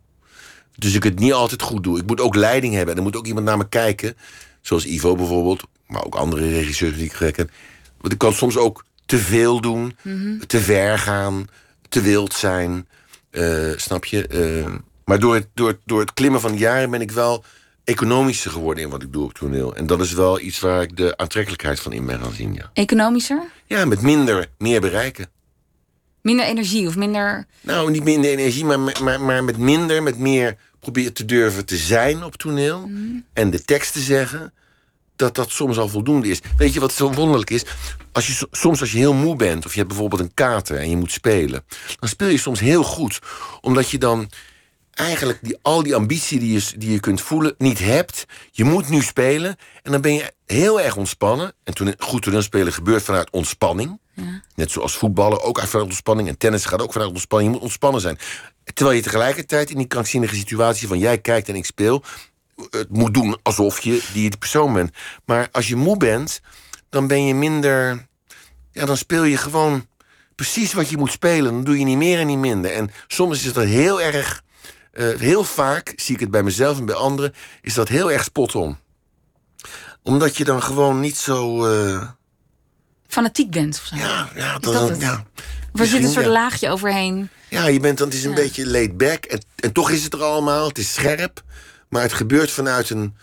Dus ik het niet altijd goed doe. Ik moet ook leiding hebben. En er moet ook iemand naar me kijken. Zoals Ivo bijvoorbeeld. Maar ook andere regisseurs die ik gewerkt heb. Want ik kan soms ook te veel doen. Mhm. Te ver gaan. Te wild zijn. Uh, snap je? Uh, maar door het, door, door het klimmen van de jaren ben ik wel economischer geworden in wat ik doe op toneel. En dat is wel iets waar ik de aantrekkelijkheid van in ben gaan zien. Ja. Economischer? Ja, met minder, meer bereiken. Minder energie of minder. Nou, niet minder energie, maar, maar, maar met minder, met meer proberen te durven te zijn op toneel. Mhm. En de tekst te zeggen. Dat dat soms al voldoende is. Weet je wat zo wonderlijk is? Als je, soms als je heel moe bent, of je hebt bijvoorbeeld een kater en je moet spelen, dan speel je soms heel goed. Omdat je dan eigenlijk die, al die ambitie die je, die je kunt voelen niet hebt. Je moet nu spelen en dan ben je heel erg ontspannen. En toen, goed toneelspelen gebeurt vanuit ontspanning. Ja. Net zoals voetballen ook vanuit ontspanning. En tennis gaat ook vanuit ontspanning. Je moet ontspannen zijn. Terwijl je tegelijkertijd in die krankzinnige situatie van jij kijkt en ik speel... het moet doen alsof je die persoon bent. Maar als je moe bent, dan ben je minder... Ja, dan speel je gewoon precies wat je moet spelen. Dan doe je niet meer en niet minder. En soms is het heel erg uh, heel vaak, zie ik het bij mezelf en bij anderen, is dat heel erg spot on. Omdat je dan gewoon niet zo. Uh... Fanatiek bent of zo. Ja, ja, dat, dat ja. Er zit een soort laagje overheen. Ja, je bent dan, het is een beetje laid back. En, en toch is het er allemaal. Het is scherp. Maar het gebeurt vanuit een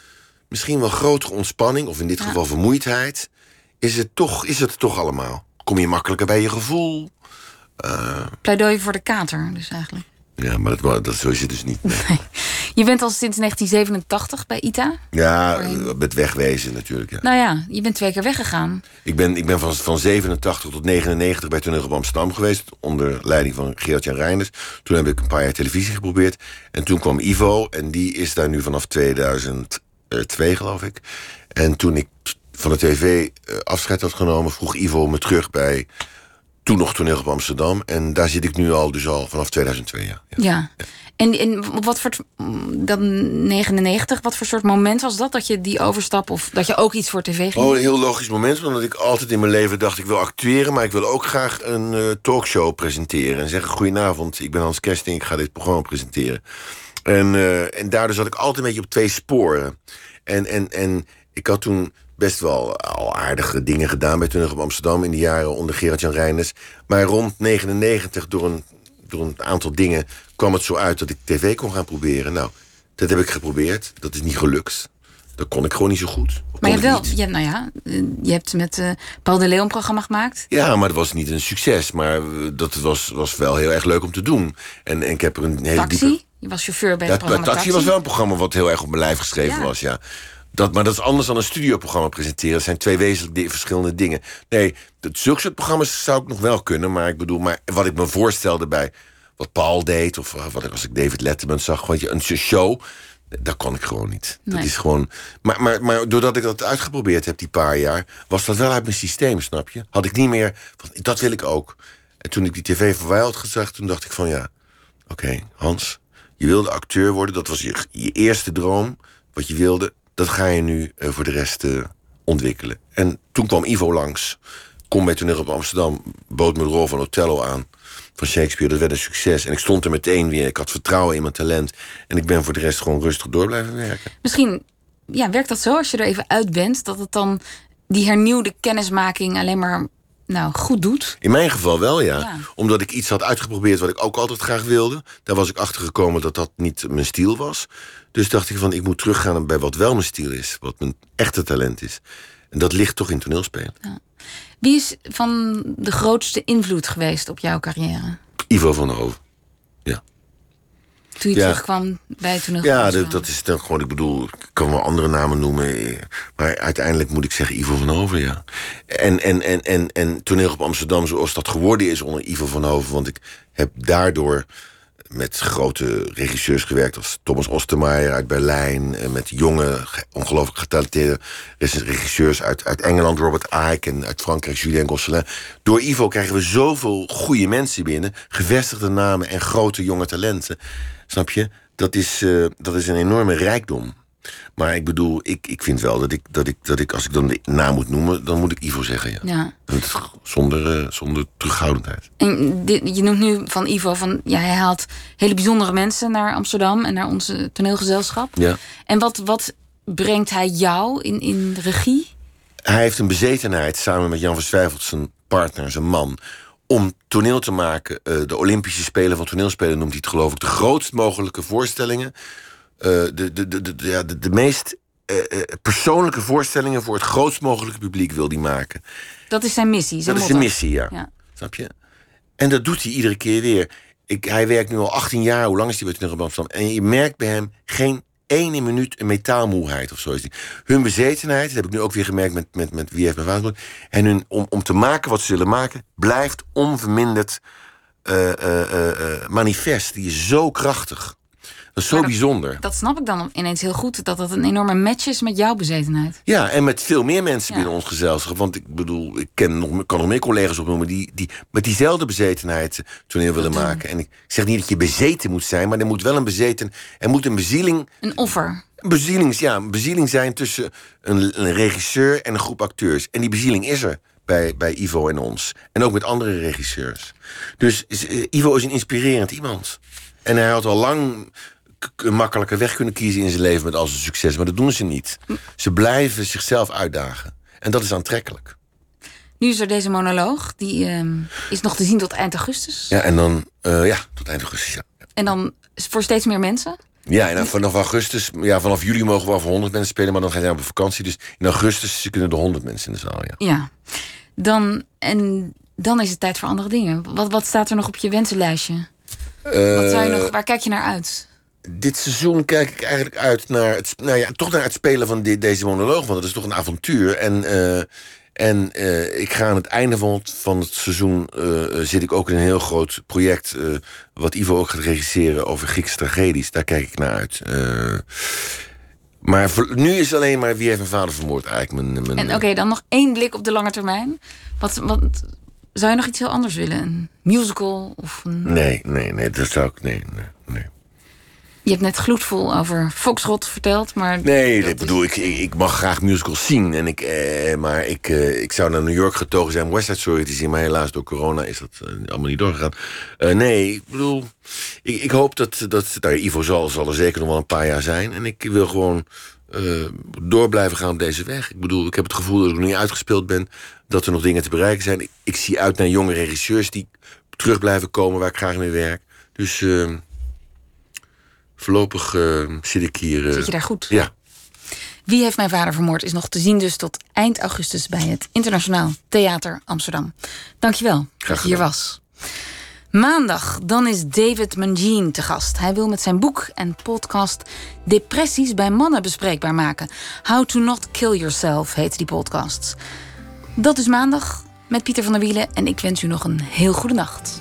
misschien wel grotere ontspanning, of in dit geval vermoeidheid. Is het, toch, is het toch allemaal? Kom je makkelijker bij je gevoel? Uh... Pleidooi voor de kater, dus eigenlijk. Ja, maar dat, dat, zo is het dus niet. (laughs) Nee. Je bent al sinds 1987 bij ITA? Ja, met wegwezen natuurlijk. Ja. Nou ja, je bent twee keer weggegaan. Ik ben, ik ben van, van 87 tot 99 bij Toneel op Amsterdam geweest... onder leiding van Geert-Jan Reinders. Toen heb ik een paar jaar televisie geprobeerd. En toen kwam Ivo en die is daar nu vanaf 2002, geloof ik. En toen ik van de tv eh, afscheid had genomen... vroeg Ivo me terug bij toen nog toneel op Amsterdam. En daar zit ik nu al, dus al vanaf 2002. Ja. ja. En, en wat voor dan 99, wat voor soort moment was dat? Dat je die overstap of dat je ook iets voor tv ging? Oh, een heel logisch moment. Omdat ik altijd in mijn leven dacht, ik wil acteren, maar ik wil ook graag een uh, talkshow presenteren. En zeggen, goedenavond, ik ben Hans Kersting, ik ga dit programma presenteren. En, uh, en daardoor zat ik altijd een beetje op twee sporen. En, en, en ik had toen best wel al aardige dingen gedaan bij Tunnel op Amsterdam in de jaren onder Gerard-Jan Reinders. Maar rond 99, door een, door een aantal dingen, kwam het zo uit dat ik tv kon gaan proberen. Nou, dat heb ik geprobeerd. Dat is niet gelukt. Dat kon ik gewoon niet zo goed. Maar je, wel, je, nou ja, je hebt met uh, Paul de Leon programma gemaakt. Ja, maar dat was niet een succes. Maar eh, dat was, was wel heel erg leuk om te doen. En, en ik heb er een hele Taxi? Je was chauffeur bij het programma Taxi. Taxi was wel een programma wat heel erg op mijn lijf geschreven was, ja. Dat, maar dat is anders dan een studioprogramma presenteren. Dat zijn twee wezenlijk verschillende dingen. Nee, dat, zulke soort programma's zou ik nog wel kunnen. Maar ik bedoel, maar wat ik me voorstelde bij wat Paul deed... of eh, wat ik, als ik David Letterman zag, weet je, een show... Dat kon ik gewoon niet. Dat is gewoon. Maar, maar, maar doordat ik dat uitgeprobeerd heb die paar jaar, was dat wel uit mijn systeem, snap je? Had ik niet meer. Dat wil ik ook. En toen ik die tv voorbij had gezegd, toen dacht ik van ja, oké, Hans, je wilde acteur worden. Dat was je, je eerste droom, wat je wilde dat ga je nu uh, voor de rest uh, ontwikkelen. En toen kwam Ivo langs. Kom bij toneel op Amsterdam. Bood me de rol van Othello aan. Van Shakespeare. Dat werd een succes. En ik stond er meteen weer. Ik had vertrouwen in mijn talent. En ik ben voor de rest gewoon rustig door blijven werken. Misschien ja, werkt dat zo als je er even uit bent. Dat het dan die hernieuwde kennismaking alleen maar nou, goed doet? In mijn geval wel, ja. Omdat ik iets had uitgeprobeerd wat ik ook altijd graag wilde. Daar was ik achter gekomen dat dat niet mijn stijl was. Dus dacht ik van, ik moet teruggaan bij wat wel mijn stijl is. Wat mijn echte talent is. En dat ligt toch in toneelspelen. Ja. Wie is van de grootste invloed geweest op jouw carrière? Ivo van der Hoven. Ja. Toen je terugkwam bij toneel. Ja, dat, dat, is dan gewoon, ik bedoel, ik kan wel andere namen noemen. Maar uiteindelijk moet ik zeggen Ivo van Hoven, ja. En, en, en, en, en toneel op Amsterdam, zoals dat geworden is onder Ivo van Hoven. Want ik heb daardoor met grote regisseurs gewerkt als Thomas Ostermeier uit Berlijn. En met jonge, ongelooflijk getalenteerde regisseurs uit, uit Engeland, Robert Icke en uit Frankrijk, Julien Gosselin. Door Ivo krijgen we zoveel goede mensen binnen, gevestigde namen en grote jonge talenten. Snap je? Dat is, uh, dat is een enorme rijkdom. Maar ik bedoel, ik, ik vind wel dat ik, dat, ik, dat ik, als ik dan de naam moet noemen, dan moet ik Ivo zeggen. Ja. ja. Zonder, uh, zonder terughoudendheid. En dit, je noemt nu van Ivo, van, ja, hij haalt hele bijzondere mensen naar Amsterdam en naar onze toneelgezelschap. Ja. En wat, wat brengt hij jou in, in regie? Hij heeft een bezetenheid samen met Jan Verswijfeld, zijn partner, zijn man om toneel te maken. Uh, de Olympische Spelen van toneelspelen noemt hij het geloof ik. De grootst mogelijke voorstellingen. Uh, de, de, de, de, ja, de, de meest uh, persoonlijke voorstellingen voor het grootst mogelijke publiek wil hij maken. Dat is zijn missie. Zijn dat is zijn missie, ja. ja. Snap je? En dat doet hij iedere keer weer. Ik, hij werkt nu al 18 jaar. Hoe lang is hij bij Toneel Amsterdam? En je merkt bij hem geen ene minuut een metaalmoeheid of zo. Hun bezetenheid, dat heb ik nu ook weer gemerkt met, met, met wie heeft mijn vader. En hun, om, om te maken wat ze willen maken, blijft onverminderd uh, uh, uh, manifest. Die is zo krachtig. Dat is zo bijzonder. Dat snap ik dan ineens heel goed. Dat dat een enorme match is met jouw bezetenheid. Ja, en met veel meer mensen binnen ons gezelschap. Want ik bedoel, ik ken nog, kan nog meer collega's opnoemen... die, die met diezelfde bezetenheid toneel willen maken. En ik zeg niet dat je bezeten moet zijn... maar er moet wel een bezeten... Er moet een bezieling... Een offer. Een bezieling, ja, een bezieling zijn tussen een, een regisseur en een groep acteurs. En die bezieling is er bij, bij Ivo en ons. En ook met andere regisseurs. Dus eh, Ivo is een inspirerend iemand. En hij had al lang een makkelijke weg kunnen kiezen in zijn leven met al zijn succes. Maar dat doen ze niet. Ze blijven zichzelf uitdagen. En dat is aantrekkelijk. Nu is er deze monoloog. Die uh, is nog te zien tot eind augustus. Ja, en dan... Uh, ja, tot eind augustus, ja. En dan voor steeds meer mensen? Ja, en dan vanaf augustus... Ja, vanaf juli mogen we wel voor 100 mensen spelen. Maar dan gaan ze op vakantie. Dus in augustus kunnen er 100 mensen in de zaal, ja. Ja. Dan... En dan is het tijd voor andere dingen. Wat, wat staat er nog op je wensenlijstje? Uh, wat zou je nog, waar kijk je naar uit? Dit seizoen kijk ik eigenlijk uit naar het, nou ja, toch naar het spelen van deze monoloog. Want dat is toch een avontuur. En, uh, en uh, ik ga aan het einde van het, van het seizoen uh, zit ik ook in een heel groot project. wat Ivo ook gaat regisseren over Griekse tragedies. Daar kijk ik naar uit. maar voor, nu is alleen maar wie heeft mijn vader vermoord eigenlijk. Mijn, mijn, en oké, dan nog één blik op de lange termijn. Wat, wat, zou je nog iets heel anders willen? Een musical? Of een... Nee, nee, nee, dat zou ik. Nee, nee. Je hebt net gloedvol over Foxrot verteld, maar... Nee, ik bedoel, ik, ik, mag graag musicals zien. En ik, eh, maar ik, eh, ik zou naar New York getogen zijn om West Side Story te zien... maar helaas door corona is dat uh, allemaal niet doorgegaan. Uh, nee, ik bedoel, ik, ik hoop dat... dat nou, Ivo zal, zal er zeker nog wel een paar jaar zijn. En ik wil gewoon door blijven gaan op deze weg. Ik bedoel, ik heb het gevoel dat ik nog niet uitgespeeld ben... dat er nog dingen te bereiken zijn. Ik, ik zie uit naar jonge regisseurs die terug blijven komen... waar ik graag mee werk. Dus... Voorlopig uh, zit ik hier. Uh, zit je daar goed? Ja. Wie heeft mijn vader vermoord is nog te zien dus tot eind augustus bij het Internationaal Theater Amsterdam. Dankjewel dat je hier was. Maandag, dan is David Mangine te gast. Hij wil met zijn boek en podcast depressies bij mannen bespreekbaar maken. How to not kill yourself heet die podcast. Dat is maandag met Pieter van der Wielen en ik wens u nog een heel goede nacht.